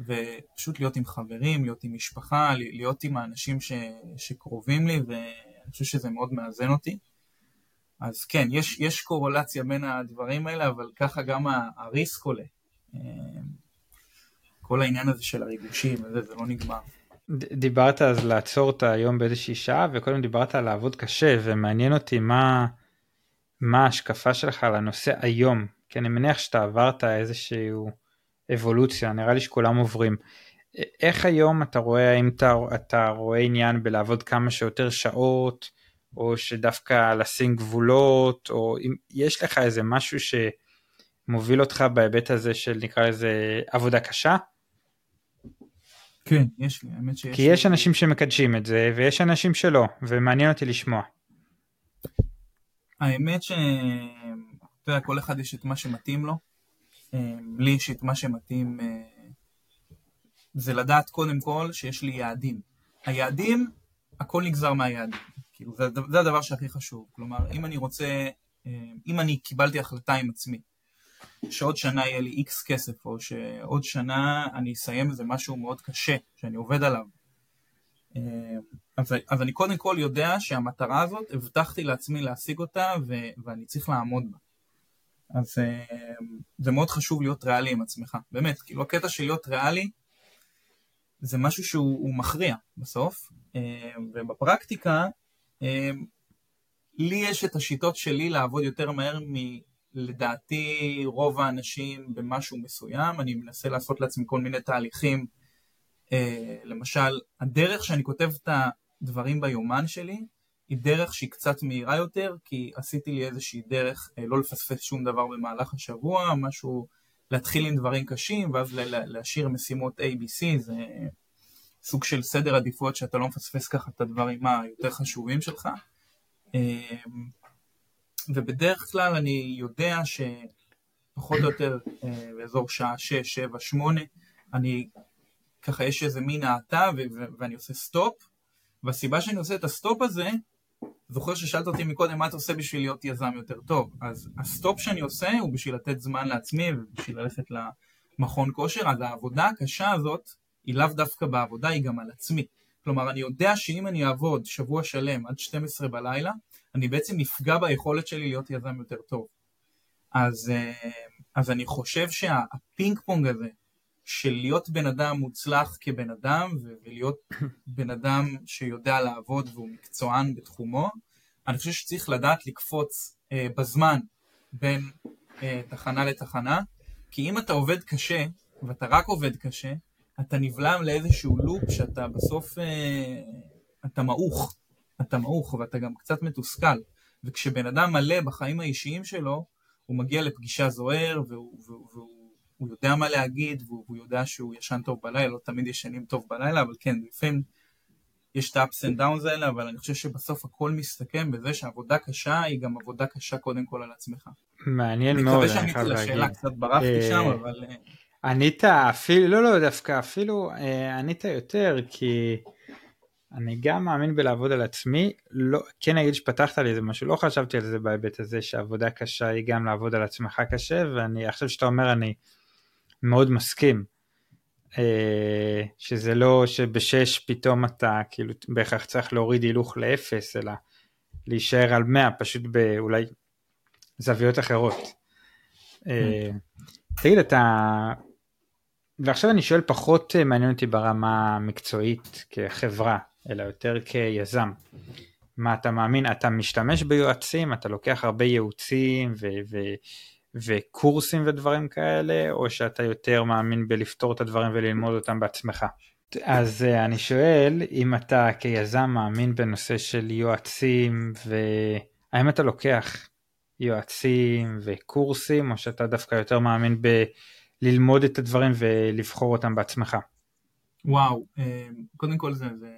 ופשוט להיות עם חברים, להיות עם משפחה, להיות עם האנשים ש, שקרובים לי, ואני חושב שזה מאוד מאזן אותי. אז כן, יש, יש קורולציה בין הדברים האלה, אבל ככה גם הריסק עולה. אה, כל העניין הזה של הריגושים וזה, זה לא נגמר. דיברת אז לעצור את היום באיזושהי שעה, וקודם דיברת על לעבוד קשה, ומעניין אותי מה, מה ההשקפה שלך על הנושא היום, כי אני מניח שאתה עברת איזושהי אבולוציה, נראה לי שכולם עוברים. איך היום אתה רואה, האם אתה, אתה רואה עניין בלעבוד כמה שיותר שעות, או שדווקא לשים גבולות, או אם יש לך איזה משהו שמוביל אותך בהיבט הזה של נקרא לזה עבודה קשה? כן, יש לי, האמת שיש כי יש לי... אנשים שמקדשים את זה, ויש אנשים שלא, ומעניין אותי לשמוע. האמת ש... אתה יודע, כל אחד יש את מה שמתאים לו. לי יש את מה שמתאים, אה, זה לדעת קודם כל שיש לי יעדים. היעדים, הכל נגזר מהיעדים. כאילו, זה, זה הדבר שהכי חשוב. כלומר, אם אני רוצה, אה, אם אני קיבלתי החלטה עם עצמי, שעוד שנה יהיה לי איקס כסף, או שעוד שנה אני אסיים איזה משהו מאוד קשה, שאני עובד עליו. אה, אז, אז אני קודם כל יודע שהמטרה הזאת, הבטחתי לעצמי להשיג אותה, ו, ואני צריך לעמוד בה. אז זה מאוד חשוב להיות ריאלי עם עצמך, באמת, כאילו הקטע של להיות ריאלי זה משהו שהוא מכריע בסוף, ובפרקטיקה לי יש את השיטות שלי לעבוד יותר מהר מלדעתי רוב האנשים במשהו מסוים, אני מנסה לעשות לעצמי כל מיני תהליכים, למשל הדרך שאני כותב את הדברים ביומן שלי, היא דרך שהיא קצת מהירה יותר, כי עשיתי לי איזושהי דרך אה, לא לפספס שום דבר במהלך השבוע, משהו, להתחיל עם דברים קשים, ואז להשאיר משימות ABC, זה סוג של סדר עדיפויות שאתה לא מפספס ככה את הדברים היותר חשובים שלך. ובדרך כלל אני יודע שפחות או יותר אה, באזור שעה 6, 7, 8, אני ככה יש איזה מין האטה ואני עושה סטופ, והסיבה שאני עושה את הסטופ הזה זוכר ששאלת אותי מקודם מה אתה עושה בשביל להיות יזם יותר טוב, אז הסטופ שאני עושה הוא בשביל לתת זמן לעצמי ובשביל ללכת למכון כושר, אז העבודה הקשה הזאת היא לאו דווקא בעבודה, היא גם על עצמי. כלומר, אני יודע שאם אני אעבוד שבוע שלם עד 12 בלילה, אני בעצם נפגע ביכולת שלי להיות יזם יותר טוב. אז, אה, אז אני חושב שהפינג פונג הזה של להיות בן אדם מוצלח כבן אדם ולהיות בן אדם שיודע לעבוד והוא מקצוען בתחומו, אני חושב שצריך לדעת לקפוץ אה, בזמן בין אה, תחנה לתחנה, כי אם אתה עובד קשה ואתה רק עובד קשה, אתה נבלם לאיזשהו לופ שאתה בסוף, אה, אתה מעוך, אתה מעוך ואתה גם קצת מתוסכל, וכשבן אדם מלא בחיים האישיים שלו, הוא מגיע לפגישה זוהר והוא, והוא, והוא הוא יודע מה להגיד, והוא יודע שהוא ישן טוב בלילה, לא תמיד ישנים טוב בלילה, אבל כן, לפעמים יש את ה-ups and downs האלה, אבל אני חושב שבסוף הכל מסתכם בזה שעבודה קשה היא גם עבודה קשה קודם כל על עצמך. מעניין מאוד, אני חייב להגיד. אני מקווה שעניתי לשאלה, קצת ברחתי שם, אה, אבל... אה, ענית אפילו, לא, לא, דווקא אפילו אה, ענית יותר, כי אני גם מאמין בלעבוד על עצמי, לא, כן אגיד שפתחת לי איזה משהו, לא חשבתי על זה בהיבט הזה שעבודה קשה היא גם לעבוד על עצמך קשה, ואני עכשיו שאתה אומר אני מאוד מסכים. אה, שזה לא שבשש פתאום אתה כאילו בהכרח צריך להוריד הילוך לאפס, אלא להישאר על מאה, פשוט באולי זוויות אחרות. אה, תגיד, אתה... ועכשיו אני שואל פחות אה, מעניין אותי ברמה המקצועית כחברה, אלא יותר כיזם. מה אתה מאמין? אתה משתמש ביועצים, אתה לוקח הרבה ייעוצים ו- ו- וקורסים ודברים כאלה, או שאתה יותר מאמין בלפתור את הדברים וללמוד אותם בעצמך? אז uh, אני שואל אם אתה כיזם מאמין בנושא של יועצים והאם אתה לוקח יועצים וקורסים או שאתה דווקא יותר מאמין בללמוד את הדברים ולבחור אותם בעצמך. וואו, אה, קודם כל זה, זה,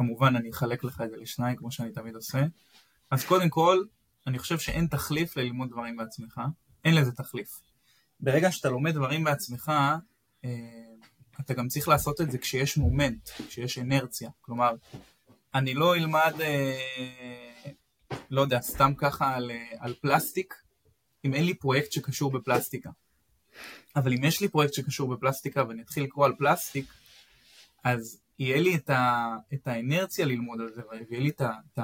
כמובן אני אחלק לך את זה לשניים כמו שאני תמיד עושה. אז קודם כל, אני חושב שאין תחליף ללמוד דברים בעצמך, אין לזה תחליף. ברגע שאתה לומד דברים בעצמך, אה, אתה גם צריך לעשות את זה כשיש מומנט, כשיש אנרציה. כלומר, אני לא אלמד, אה, לא יודע, סתם ככה על, על פלסטיק, אם אין לי פרויקט שקשור בפלסטיקה. אבל אם יש לי פרויקט שקשור בפלסטיקה ואני אתחיל לקרוא על פלסטיק, אז יהיה לי את, ה, את האנרציה ללמוד על זה, ויהיה לי את, ה, את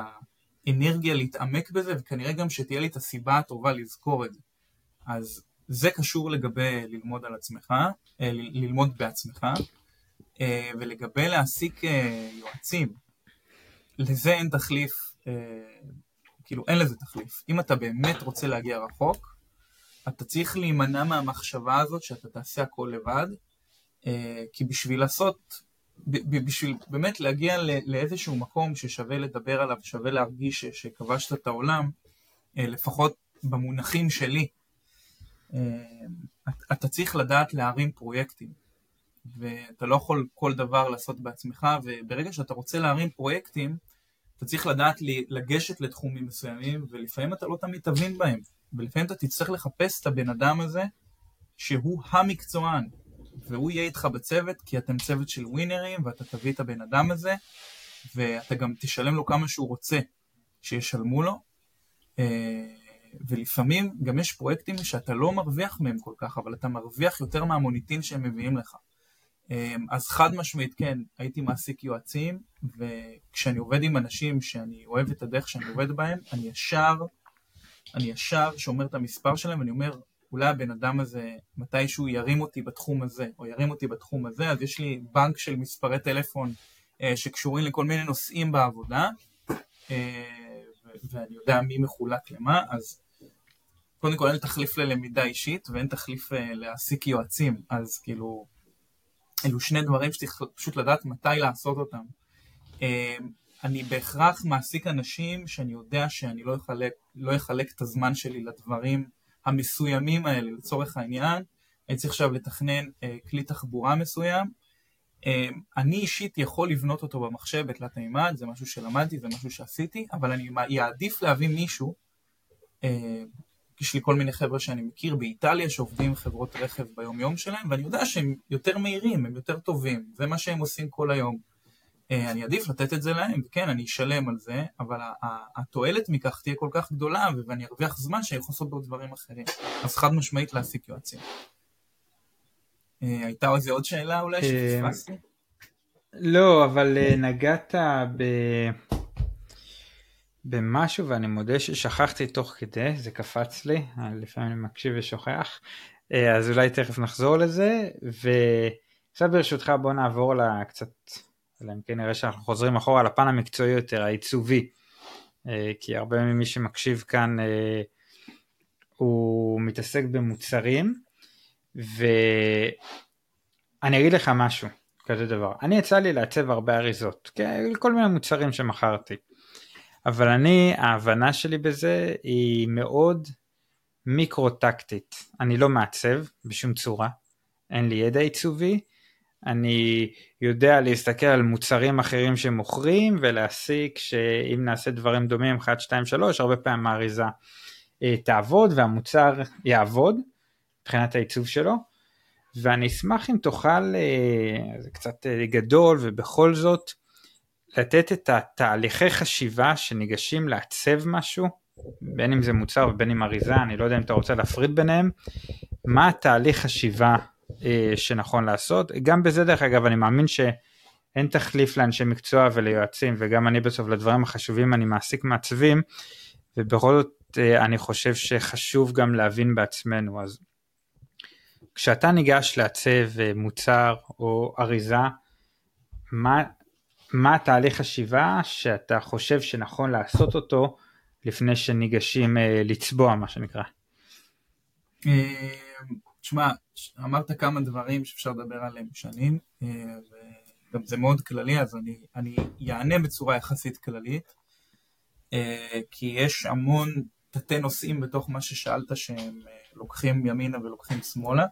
האנרגיה להתעמק בזה, וכנראה גם שתהיה לי את הסיבה הטובה לזכור את זה. אז זה קשור לגבי ללמוד על עצמך, אה, ללמוד בעצמך, אה, ולגבי להעסיק אה, יועצים, לזה אין תחליף, כאילו אין לזה תחליף. אם אתה באמת רוצה להגיע רחוק, אתה צריך להימנע מהמחשבה הזאת שאתה תעשה הכל לבד, כי בשביל לעשות בשביל באמת להגיע לאיזשהו מקום ששווה לדבר עליו, שווה להרגיש שכבשת את העולם, אה, לפחות במונחים שלי, אה, אתה צריך לדעת להרים פרויקטים, ואתה לא יכול כל דבר לעשות בעצמך, וברגע שאתה רוצה להרים פרויקטים, אתה צריך לדעת לגשת לתחומים מסוימים, ולפעמים אתה לא תמיד תבין בהם, ולפעמים אתה תצטרך לחפש את הבן אדם הזה שהוא המקצוען, והוא יהיה איתך בצוות, כי אתם צוות של ווינרים, ואתה תביא את הבן אדם הזה, ואתה גם תשלם לו כמה שהוא רוצה שישלמו לו. אה, ולפעמים גם יש פרויקטים שאתה לא מרוויח מהם כל כך, אבל אתה מרוויח יותר מהמוניטין שהם מביאים לך. אה, אז חד משמעית כן, הייתי מעסיק יועצים, וכשאני עובד עם אנשים שאני אוהב את הדרך שאני עובד בהם, אני ישר, אני ישר שומר את המספר שלהם, ואני אומר, אולי הבן אדם הזה מתישהו ירים אותי בתחום הזה, או ירים אותי בתחום הזה, אז יש לי בנק של מספרי טלפון אה, שקשורים לכל מיני נושאים בעבודה, אה, ואני יודע מי מחולק למה, אז קודם כל אין תחליף ללמידה אישית ואין תחליף אה, להעסיק יועצים, אז כאילו, אלו שני דברים שצריך פשוט לדעת מתי לעשות אותם. אה, אני בהכרח מעסיק אנשים שאני יודע שאני לא אחלק, לא אחלק את הזמן שלי לדברים המסוימים האלה, לצורך העניין, אני צריך עכשיו לתכנן אה, כלי תחבורה מסוים, אה, אני אישית יכול לבנות אותו במחשב בתלת מימד, זה משהו שלמדתי, זה משהו שעשיתי, אבל אני אעדיף להביא מישהו, אה, יש לי כל מיני חבר'ה שאני מכיר באיטליה שעובדים עם חברות רכב ביום יום שלהם, ואני יודע שהם יותר מהירים, הם יותר טובים, זה מה שהם עושים כל היום. אה, אני עדיף לתת את זה להם, וכן, אני אשלם על זה, אבל התועלת מכך תהיה כל כך גדולה, ואני ארוויח זמן שאני יכול לעשות בו דברים אחרים. אז חד משמעית להעסיק יועצים. אה, הייתה איזה עוד שאלה אולי אה, שפספסתי? לא, אבל נגעת ב... במשהו ואני מודה ששכחתי תוך כדי, זה קפץ לי, לפעמים אני מקשיב ושוכח, אז אולי תכף נחזור לזה, ועכשיו ברשותך בוא נעבור לקצת אלא אם כן נראה שאנחנו חוזרים אחורה לפן המקצועי יותר, העיצובי. אה, כי הרבה ממי שמקשיב כאן אה, הוא מתעסק במוצרים, ואני אגיד לך משהו, כזה דבר. אני יצא לי לעצב הרבה אריזות, כל מיני מוצרים שמכרתי. אבל אני, ההבנה שלי בזה היא מאוד מיקרו-טקטית. אני לא מעצב בשום צורה, אין לי ידע עיצובי, אני יודע להסתכל על מוצרים אחרים שמוכרים ולהסיק שאם נעשה דברים דומים 1, 2, 3 הרבה פעמים האריזה אה, תעבוד והמוצר יעבוד מבחינת העיצוב שלו. ואני אשמח אם תוכל, אה, זה קצת אה, גדול ובכל זאת לתת את התהליכי חשיבה שניגשים לעצב משהו בין אם זה מוצר ובין אם אריזה אני לא יודע אם אתה רוצה להפריד ביניהם מה התהליך חשיבה שנכון לעשות. גם בזה דרך אגב אני מאמין שאין תחליף לאנשי מקצוע וליועצים וגם אני בסוף לדברים החשובים אני מעסיק מעצבים ובכל זאת אה, אני חושב שחשוב גם להבין בעצמנו אז כשאתה ניגש לעצב אה, מוצר או אריזה מה, מה התהליך חשיבה שאתה חושב שנכון לעשות אותו לפני שניגשים לצבוע מה שנקרא. תשמע, אמרת כמה דברים שאפשר לדבר עליהם שנים, אה, וגם זה מאוד כללי, אז אני, אני אענה בצורה יחסית כללית, אה, כי יש המון תתי נושאים בתוך מה ששאלת שהם אה, לוקחים ימינה ולוקחים שמאלה.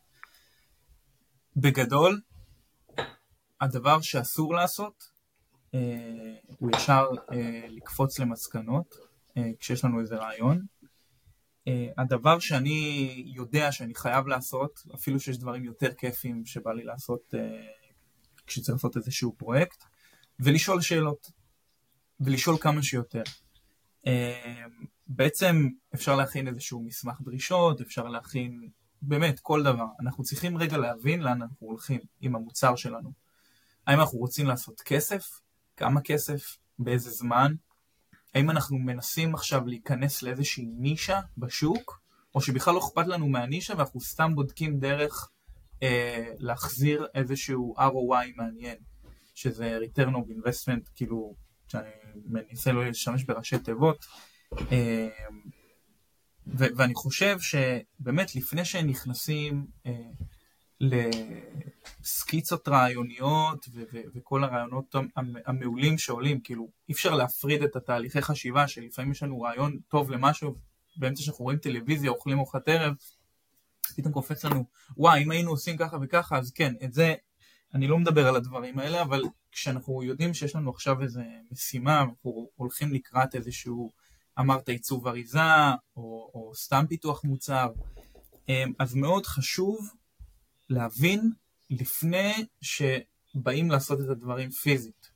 בגדול, הדבר שאסור לעשות הוא ישר לקפוץ למסקנות כשיש לנו איזה רעיון. הדבר שאני יודע שאני חייב לעשות, אפילו שיש דברים יותר כיפים שבא לי לעשות כשצריך לעשות איזשהו פרויקט, ולשאול שאלות, ולשאול כמה שיותר. בעצם אפשר להכין איזשהו מסמך דרישות, אפשר להכין באמת כל דבר. אנחנו צריכים רגע להבין לאן אנחנו הולכים עם המוצר שלנו. האם אנחנו רוצים לעשות כסף? כמה כסף? באיזה זמן? האם אנחנו מנסים עכשיו להיכנס לאיזושהי נישה בשוק, או שבכלל לא אכפת לנו מהנישה ואנחנו סתם בודקים דרך אה, להחזיר איזשהו ROI מעניין, שזה return of investment, כאילו, שאני מנסה לא להשתמש בראשי תיבות. אה, ו- ואני חושב שבאמת לפני שנכנסים אה, לסקיצות רעיוניות ו- ו- וכל הרעיונות המעולים שעולים, כאילו אי אפשר להפריד את התהליכי חשיבה שלפעמים יש לנו רעיון טוב למשהו, באמצע שאנחנו רואים טלוויזיה, אוכלים ארוחת ערב, פתאום קופץ לנו, וואי, אם היינו עושים ככה וככה, אז כן, את זה, אני לא מדבר על הדברים האלה, אבל כשאנחנו יודעים שיש לנו עכשיו איזו משימה, אנחנו הולכים לקראת איזשהו, אמרת עיצוב אריזה, או, או סתם פיתוח מוצר, אמ, אז מאוד חשוב להבין לפני שבאים לעשות את הדברים פיזית.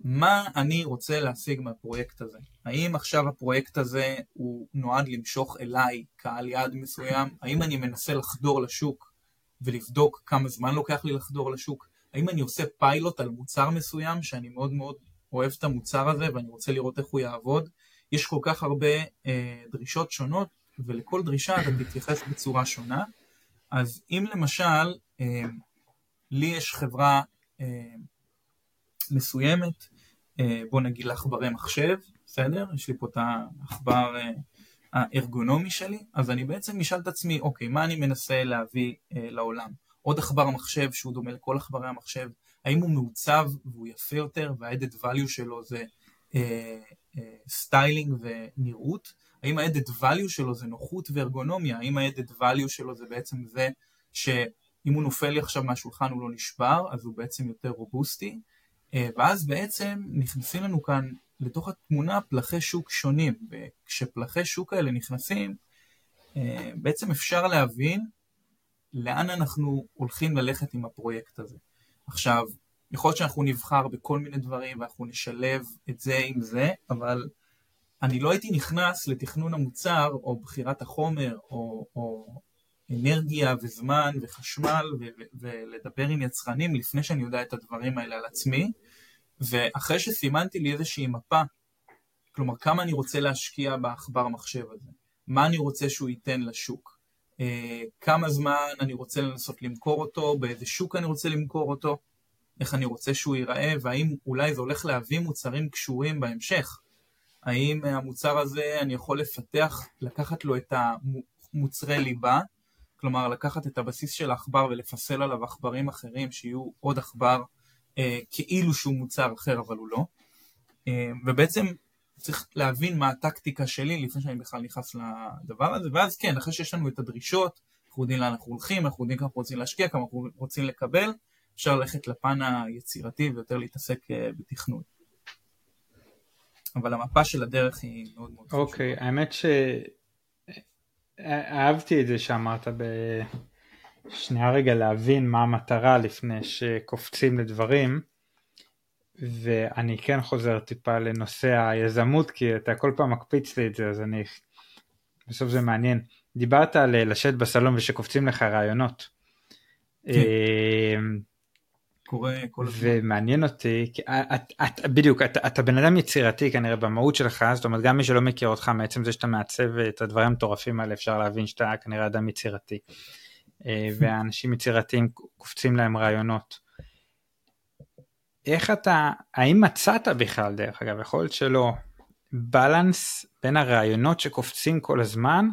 מה אני רוצה להשיג מהפרויקט הזה? האם עכשיו הפרויקט הזה הוא נועד למשוך אליי קהל יעד מסוים? האם אני מנסה לחדור לשוק ולבדוק כמה זמן לוקח לי לחדור לשוק? האם אני עושה פיילוט על מוצר מסוים שאני מאוד מאוד אוהב את המוצר הזה ואני רוצה לראות איך הוא יעבוד? יש כל כך הרבה אה, דרישות שונות ולכל דרישה אתה תתייחס בצורה שונה. אז אם למשל אה, לי יש חברה אה, מסוימת אה, בוא נגיד לעכברי מחשב, בסדר? יש לי פה את העכבר אה, הארגונומי שלי, אז אני בעצם אשאל את עצמי, אוקיי, מה אני מנסה להביא אה, לעולם? עוד עכבר מחשב שהוא דומה לכל עכברי המחשב, האם הוא מעוצב והוא יפה יותר וה-added value שלו זה סטיילינג ונראות? האם ה-added value שלו זה נוחות וארגונומיה? האם ה-added value שלו זה בעצם זה שאם הוא נופל לי עכשיו מהשולחן הוא לא נשבר, אז הוא בעצם יותר רובוסטי? אה, ואז בעצם נכנסים לנו כאן לתוך התמונה פלחי שוק שונים, וכשפלחי שוק האלה נכנסים, אה, בעצם אפשר להבין לאן אנחנו הולכים ללכת עם הפרויקט הזה. עכשיו, יכול להיות שאנחנו נבחר בכל מיני דברים ואנחנו נשלב את זה עם זה, אבל אני לא הייתי נכנס לתכנון המוצר או בחירת החומר או, או אנרגיה וזמן וחשמל ו- ו- ולדבר עם יצרנים לפני שאני יודע את הדברים האלה על עצמי, ואחרי שסימנתי לי איזושהי מפה, כלומר כמה אני רוצה להשקיע בעכבר המחשב הזה, מה אני רוצה שהוא ייתן לשוק, אה, כמה זמן אני רוצה לנסות למכור אותו, באיזה שוק אני רוצה למכור אותו, איך אני רוצה שהוא ייראה, והאם אולי זה הולך להביא מוצרים קשורים בהמשך. האם המוצר הזה אני יכול לפתח, לקחת לו את המוצרי ליבה, כלומר לקחת את הבסיס של העכבר ולפסל עליו עכברים אחרים שיהיו עוד עכבר אה, כאילו שהוא מוצר אחר אבל הוא לא. אה, ובעצם צריך להבין מה הטקטיקה שלי לפני שאני בכלל נכנס לדבר הזה, ואז כן, אחרי שיש לנו את הדרישות, אנחנו יודעים לאן אנחנו הולכים, אנחנו יודעים כמה אנחנו רוצים להשקיע, כמה אנחנו רוצים לקבל, אפשר ללכת לפן היצירתי ויותר להתעסק אה, בתכנון. אבל המפה של הדרך היא מאוד מאוד חשובה. אוקיי, האמת שאהבתי את זה שאמרת ב... שנייה רגע להבין מה המטרה לפני שקופצים לדברים ואני כן חוזר טיפה לנושא היזמות כי אתה כל פעם מקפיץ לי את זה אז אני בסוף זה מעניין דיברת על לשבת בסלון ושקופצים לך רעיונות. קורה כל הזמן. ומעניין אותי, את, את, בדיוק, אתה, אתה בן אדם יצירתי כנראה במהות שלך, זאת אומרת גם מי שלא מכיר אותך מעצם זה שאתה מעצב את הדברים המטורפים האלה אפשר להבין שאתה כנראה אדם יצירתי. אה, ואנשים יצירתיים קופצים להם רעיונות. איך אתה, האם מצאת בכלל דרך אגב, יכול להיות שלא, בלנס בין הרעיונות שקופצים כל הזמן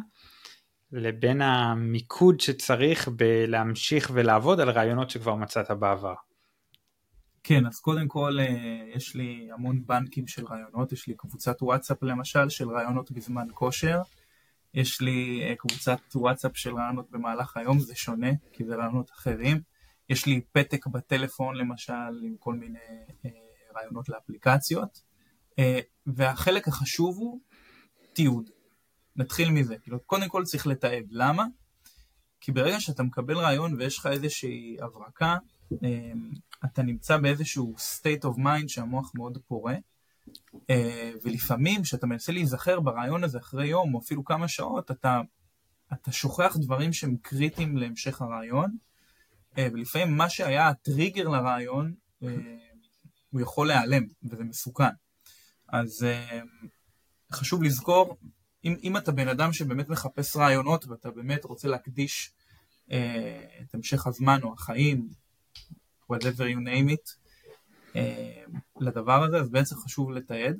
לבין המיקוד שצריך בלהמשיך ולעבוד על רעיונות שכבר מצאת בעבר. כן, אז קודם כל אה, יש לי המון בנקים של רעיונות, יש לי קבוצת וואטסאפ למשל של רעיונות בזמן כושר, יש לי אה, קבוצת וואטסאפ של רעיונות במהלך היום, זה שונה, כי זה רעיונות אחרים. יש לי פתק בטלפון למשל עם כל מיני אה, רעיונות לאפליקציות, והחלק החשוב הוא תיעוד. נתחיל מזה, כאילו, קודם כל צריך לתעד. למה? כי ברגע שאתה מקבל רעיון ויש לך איזושהי הברקה, אתה נמצא באיזשהו state of mind שהמוח מאוד פורה, אה, ולפעמים כשאתה מנסה להיזכר ברעיון הזה אחרי יום או אפילו כמה שעות, אתה, אתה שוכח דברים שהם קריטיים להמשך הרעיון, אה, ולפעמים מה שהיה הטריגר לרעיון, הוא יכול להיעלם, וזה מסוכן. אז חשוב לזכור, אם, אם אתה בן אדם שבאמת מחפש רעיונות ואתה באמת רוצה להקדיש את המשך הזמן או החיים whatever you name it, אה, לדבר הזה, אז בעצם חשוב לתעד.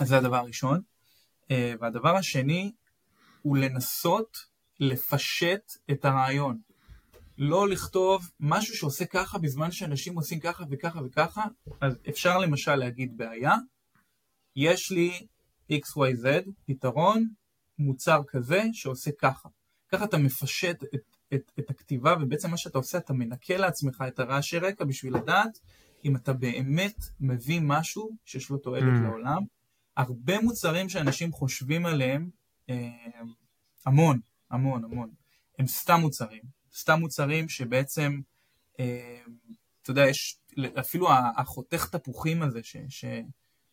אז זה הדבר הראשון. אה, והדבר השני הוא לנסות לפשט את הרעיון. לא לכתוב משהו שעושה ככה בזמן שאנשים עושים ככה וככה וככה, אז אפשר למשל להגיד בעיה, יש לי XYZ, פתרון, מוצר כזה שעושה ככה. ככה אתה מפשט את את, את הכתיבה, ובעצם מה שאתה עושה, אתה מנקה לעצמך את הרעשי רקע בשביל לדעת אם אתה באמת מביא משהו שיש לו תועלת mm. לעולם. הרבה מוצרים שאנשים חושבים עליהם, אה, המון, המון, המון, הם סתם מוצרים. סתם מוצרים שבעצם, אה, אתה יודע, יש אפילו החותך תפוחים הזה, ש, ש,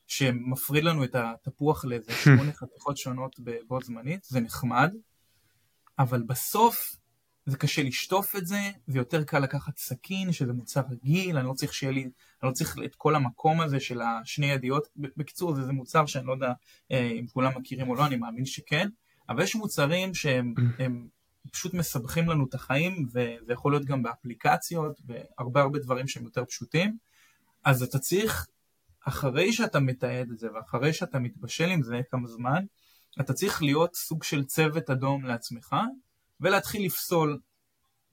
שמפריד לנו את התפוח לאיזה שמונה חתיכות שונות בו זמנית, זה נחמד, אבל בסוף זה קשה לשטוף את זה, זה יותר קל לקחת סכין, שזה מוצר רגיל, אני לא צריך שיהיה לי, אני לא צריך את כל המקום הזה של השני ידיעות. בקיצור, זה, זה מוצר שאני לא יודע אה, אם כולם מכירים או לא, אני מאמין שכן, אבל יש מוצרים שהם פשוט מסבכים לנו את החיים, וזה יכול להיות גם באפליקציות, והרבה הרבה דברים שהם יותר פשוטים. אז אתה צריך, אחרי שאתה מתעד את זה, ואחרי שאתה מתבשל עם זה כמה זמן, אתה צריך להיות סוג של צוות אדום לעצמך, ולהתחיל לפסול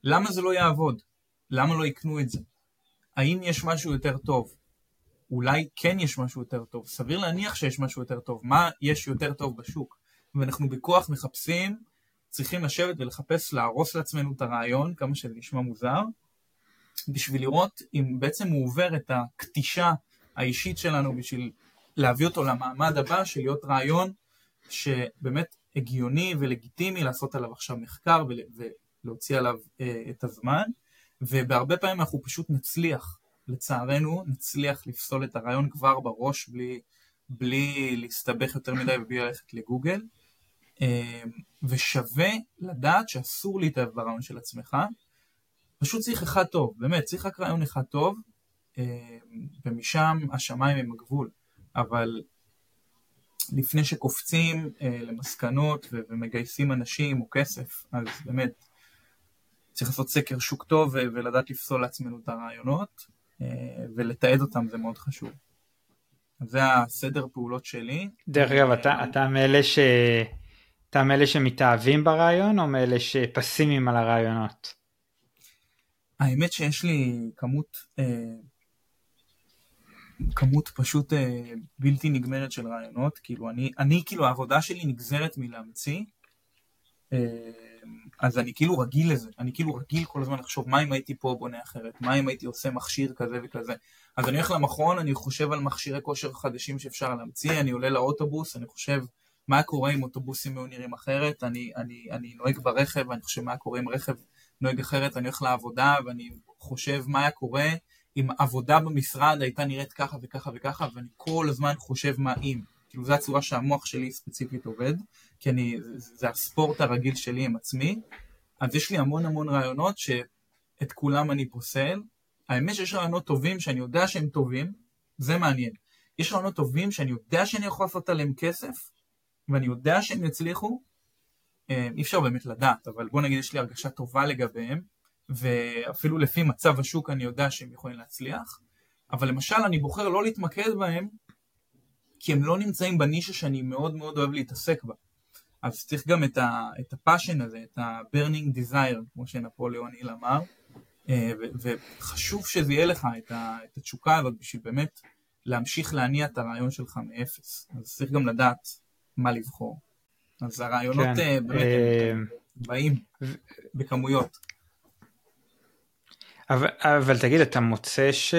למה זה לא יעבוד, למה לא יקנו את זה, האם יש משהו יותר טוב, אולי כן יש משהו יותר טוב, סביר להניח שיש משהו יותר טוב, מה יש יותר טוב בשוק, ואנחנו בכוח מחפשים, צריכים לשבת ולחפש להרוס לעצמנו את הרעיון, כמה שזה נשמע מוזר, בשביל לראות אם בעצם הוא עובר את הכתישה האישית שלנו בשביל להביא אותו למעמד הבא של להיות רעיון שבאמת הגיוני ולגיטימי לעשות עליו עכשיו מחקר ולהוציא עליו אה, את הזמן, ובהרבה פעמים אנחנו פשוט נצליח, לצערנו, נצליח לפסול את הרעיון כבר בראש בלי, בלי להסתבך יותר מדי ובלי ללכת לגוגל, אה, ושווה לדעת שאסור להתאהב ברעיון של עצמך, פשוט צריך אחד טוב, באמת, צריך רק רעיון אחד טוב, אה, ומשם השמיים הם הגבול, אבל לפני שקופצים אה, למסקנות ו- ומגייסים אנשים או כסף, אז באמת צריך לעשות סקר שוק טוב ו- ולדעת לפסול לעצמנו את הרעיונות אה, ולתעד אותם זה מאוד חשוב. זה הסדר פעולות שלי. דרך אגב, אתה, אתה מאלה ש... אתה מאלה שמתאהבים ברעיון או מאלה שפסימיים על הרעיונות? האמת שיש לי כמות אה, כמות פשוט אה, בלתי נגמרת של רעיונות, כאילו אני, אני כאילו העבודה שלי נגזרת מלהמציא, אה, אז אני כאילו רגיל לזה, אני כאילו רגיל כל הזמן לחשוב מה אם הייתי פה בונה אחרת, מה אם הייתי עושה מכשיר כזה וכזה, אז אני הולך למכון, אני חושב על מכשירי כושר חדשים שאפשר להמציא, אני עולה לאוטובוס, אני חושב מה קורה אם אוטובוסים היו נראים אחרת, אני, אני, אני נוהג ברכב, אני חושב מה קורה אם רכב נוהג אחרת, אני הולך לעבודה ואני חושב מה היה קורה אם עבודה במשרד הייתה נראית ככה וככה וככה, ואני כל הזמן חושב מה אם. כאילו זו הצורה שהמוח שלי ספציפית עובד, כי אני, זה הספורט הרגיל שלי עם עצמי, אז יש לי המון המון רעיונות שאת כולם אני פוסל. האמת שיש רעיונות טובים שאני יודע שהם טובים, זה מעניין. יש רעיונות טובים שאני יודע שאני יכול לעשות עליהם כסף, ואני יודע שהם יצליחו, אה, אי אפשר באמת לדעת, אבל בוא נגיד יש לי הרגשה טובה לגביהם, ואפילו לפי מצב השוק אני יודע שהם יכולים להצליח, אבל למשל אני בוחר לא להתמקד בהם, כי הם לא נמצאים בנישה שאני מאוד מאוד אוהב להתעסק בה. אז צריך גם את, ה, את הפאשן הזה, את ה-burning desire, כמו שנפוליאון היל אמר, אה, וחשוב שזה יהיה לך את, ה, את התשוקה הזאת בשביל באמת להמשיך להניע את הרעיון שלך מאפס. אז צריך גם לדעת מה לבחור. אז הרעיונות כן. אה, באמת אה, באים בכמויות. אבל, אבל תגיד, אתה מוצא ש...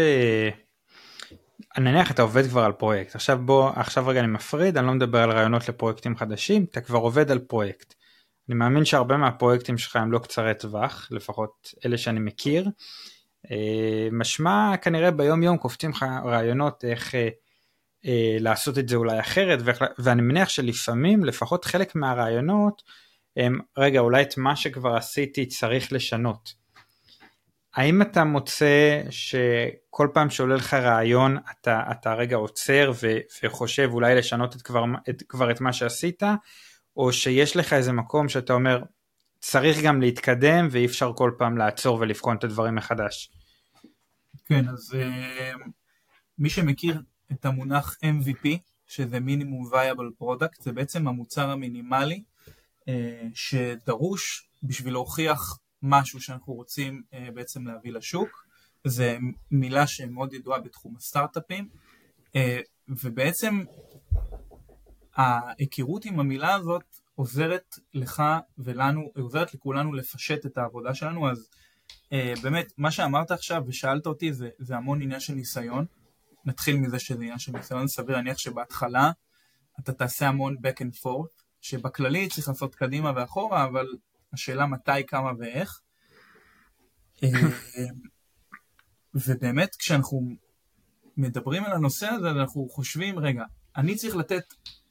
נניח אתה עובד כבר על פרויקט, עכשיו בוא, עכשיו רגע אני מפריד, אני לא מדבר על רעיונות לפרויקטים חדשים, אתה כבר עובד על פרויקט. אני מאמין שהרבה מהפרויקטים שלך הם לא קצרי טווח, לפחות אלה שאני מכיר. אה, משמע כנראה ביום יום קופצים לך רעיונות איך אה, אה, לעשות את זה אולי אחרת, ואני מניח שלפעמים לפחות חלק מהרעיונות הם, רגע אולי את מה שכבר עשיתי צריך לשנות. האם אתה מוצא שכל פעם שעולה לך רעיון אתה, אתה רגע עוצר ו, וחושב אולי לשנות את כבר, את, כבר את מה שעשית, או שיש לך איזה מקום שאתה אומר צריך גם להתקדם ואי אפשר כל פעם לעצור ולבחון את הדברים מחדש? כן, אז uh, מי שמכיר את המונח MVP, שזה minimum viable product, זה בעצם המוצר המינימלי uh, שדרוש בשביל להוכיח משהו שאנחנו רוצים uh, בעצם להביא לשוק. זה מילה שמאוד ידועה בתחום הסטארט-אפים, uh, ובעצם ההיכרות עם המילה הזאת עוזרת לך ולנו, עוזרת לכולנו לפשט את העבודה שלנו, אז uh, באמת, מה שאמרת עכשיו ושאלת אותי זה, זה המון עניין של ניסיון. נתחיל מזה שזה עניין של ניסיון, סביר להניח שבהתחלה אתה תעשה המון back and forth, שבכללי צריך לעשות קדימה ואחורה, אבל השאלה מתי, כמה ואיך. אה, ובאמת כשאנחנו מדברים על הנושא הזה, אנחנו חושבים, רגע, אני צריך לתת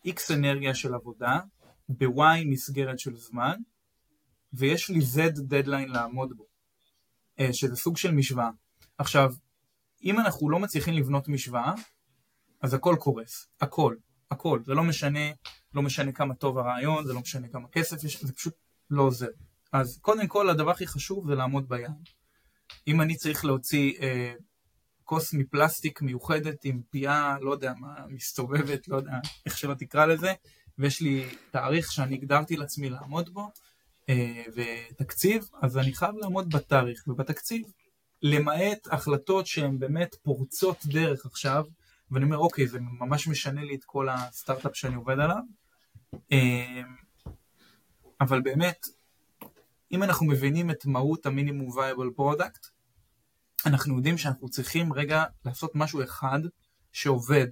X אנרגיה של עבודה ב-Y מסגרת של זמן, ויש לי Z דדליין לעמוד בו, אה, שזה סוג של משוואה. עכשיו, אם אנחנו לא מצליחים לבנות משוואה, אז הכל קורס, הכל, הכל, זה לא משנה, לא משנה כמה טוב הרעיון, זה לא משנה כמה כסף יש, זה פשוט לא עוזר. אז קודם כל הדבר הכי חשוב זה לעמוד ביעד. אם אני צריך להוציא אה, כוס מפלסטיק מיוחדת עם פייה, לא יודע מה, מסתובבת, לא יודע איך שלא תקרא לזה, ויש לי תאריך שאני הגדרתי לעצמי לעמוד בו, אה, ותקציב, אז אני חייב לעמוד בתאריך ובתקציב, למעט החלטות שהן באמת פורצות דרך עכשיו, ואני אומר אוקיי, זה ממש משנה לי את כל הסטארט-אפ שאני עובד עליו, אה, אבל באמת, אם אנחנו מבינים את מהות ה minimum viable product, אנחנו יודעים שאנחנו צריכים רגע לעשות משהו אחד שעובד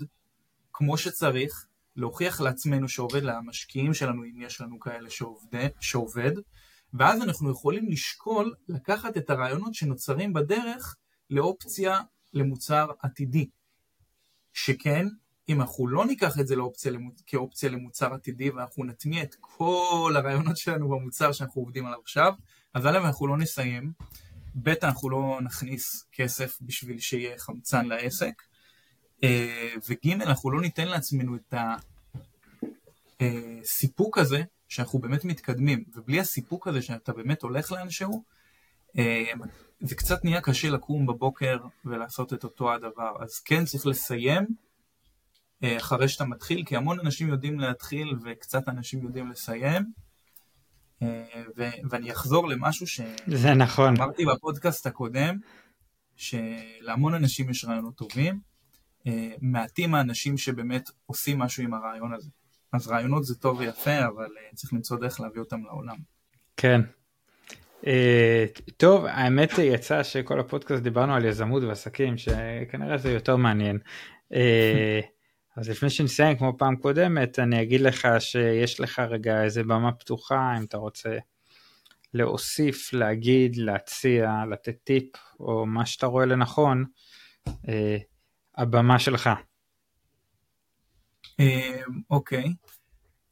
כמו שצריך, להוכיח לעצמנו שעובד למשקיעים שלנו, אם יש לנו כאלה שעובד, שעובד, ואז אנחנו יכולים לשקול לקחת את הרעיונות שנוצרים בדרך לאופציה למוצר עתידי. שכן, אם אנחנו לא ניקח את זה לאופציה, כאופציה למוצר עתידי ואנחנו נטמיע את כל הרעיונות שלנו במוצר שאנחנו עובדים עליו עכשיו, אז א' אנחנו לא נסיים, ב' אנחנו לא נכניס כסף בשביל שיהיה חמצן לעסק, אה, וג' אנחנו לא ניתן לעצמנו את הסיפוק הזה שאנחנו באמת מתקדמים, ובלי הסיפוק הזה שאתה באמת הולך לאנשהו, אה, זה קצת נהיה קשה לקום בבוקר ולעשות את אותו הדבר. אז כן צריך לסיים אה, אחרי שאתה מתחיל, כי המון אנשים יודעים להתחיל וקצת אנשים יודעים לסיים. ו- ואני אחזור למשהו זה נכון. שאמרתי בפודקאסט הקודם, שלהמון אנשים יש רעיונות טובים, אה, מעטים האנשים שבאמת עושים משהו עם הרעיון הזה. אז רעיונות זה טוב ויפה, אבל אה, צריך למצוא דרך להביא אותם לעולם. כן. טוב, האמת יצא שכל הפודקאסט דיברנו על יזמות ועסקים, שכנראה זה יותר מעניין. אז לפני שנסיים כמו פעם קודמת, אני אגיד לך שיש לך רגע איזה במה פתוחה, אם אתה רוצה להוסיף, להגיד, להציע, לתת טיפ, או מה שאתה רואה לנכון, אה, הבמה שלך. אה, אוקיי,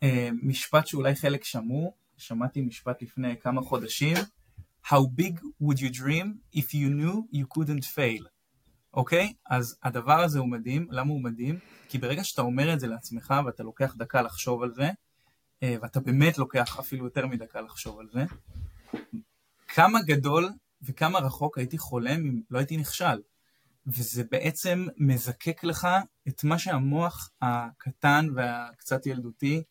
אה, משפט שאולי חלק שמעו, שמעתי משפט לפני כמה חודשים, How big would you dream if you knew you couldn't fail? אוקיי? אז הדבר הזה הוא מדהים, למה הוא מדהים? כי ברגע שאתה אומר את זה לעצמך ואתה לוקח דקה לחשוב על זה, אה, ואתה באמת לוקח אפילו יותר מדקה לחשוב על זה, כמה גדול וכמה רחוק הייתי חולם אם לא הייתי נכשל. וזה בעצם מזקק לך את מה שהמוח הקטן והקצת ילדותי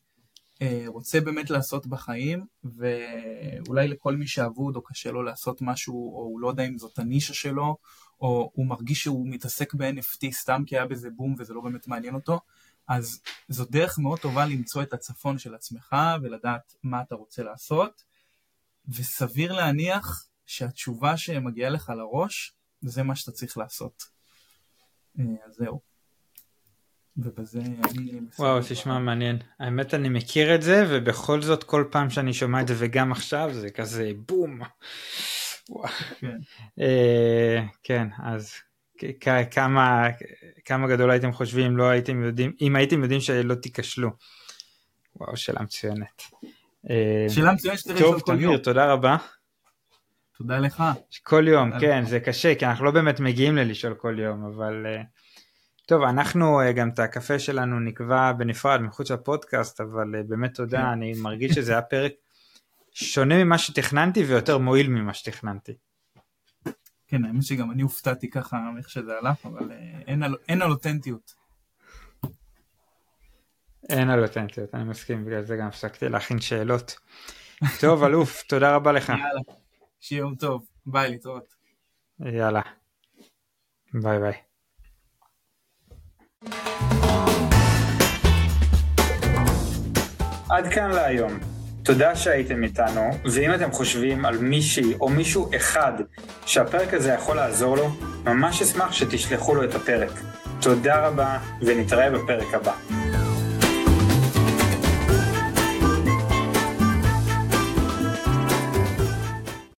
אה, רוצה באמת לעשות בחיים, ואולי לכל מי שאבוד או קשה לו לעשות משהו, או הוא לא יודע אם זאת הנישה שלו, או הוא מרגיש שהוא מתעסק ב-NFT סתם כי היה בזה בום וזה לא באמת מעניין אותו, אז זו דרך מאוד טובה למצוא את הצפון של עצמך ולדעת מה אתה רוצה לעשות, וסביר להניח שהתשובה שמגיעה לך לראש, זה מה שאתה צריך לעשות. אה, אז זהו. ובזה אני... וואו, תשמע, מעניין. האמת, אני מכיר את זה, ובכל זאת, כל פעם שאני שומע את זה, וגם עכשיו, זה כזה בום. כן. אה, כן, אז כמה, כמה גדול הייתם חושבים אם לא הייתם יודעים, אם הייתם יודעים שלא תיכשלו. וואו, שאלה מצוינת. אה, שאלה מצוינת שצריך לשאול כל יום. טוב, תמיר, תודה רבה. תודה לך. כל יום, כן, זה קשה, כי אנחנו לא באמת מגיעים ללשאול כל יום, אבל... אה, טוב, אנחנו גם את הקפה שלנו נקבע בנפרד מחוץ לפודקאסט, אבל באמת תודה, כן. אני מרגיש שזה היה פרק שונה ממה שתכננתי ויותר מועיל ממה שתכננתי. כן, האמת שגם אני הופתעתי ככה איך שזה הלך, אבל אין על, אין על אותנטיות. אין על אותנטיות, אני מסכים, בגלל זה גם הפסקתי להכין שאלות. טוב, אלוף, תודה רבה לך. יאללה, שיהיה יום טוב, ביי, להתראות. יאללה, ביי ביי. עד כאן להיום. תודה שהייתם איתנו, ואם אתם חושבים על מישהי או מישהו אחד שהפרק הזה יכול לעזור לו, ממש אשמח שתשלחו לו את הפרק. תודה רבה, ונתראה בפרק הבא.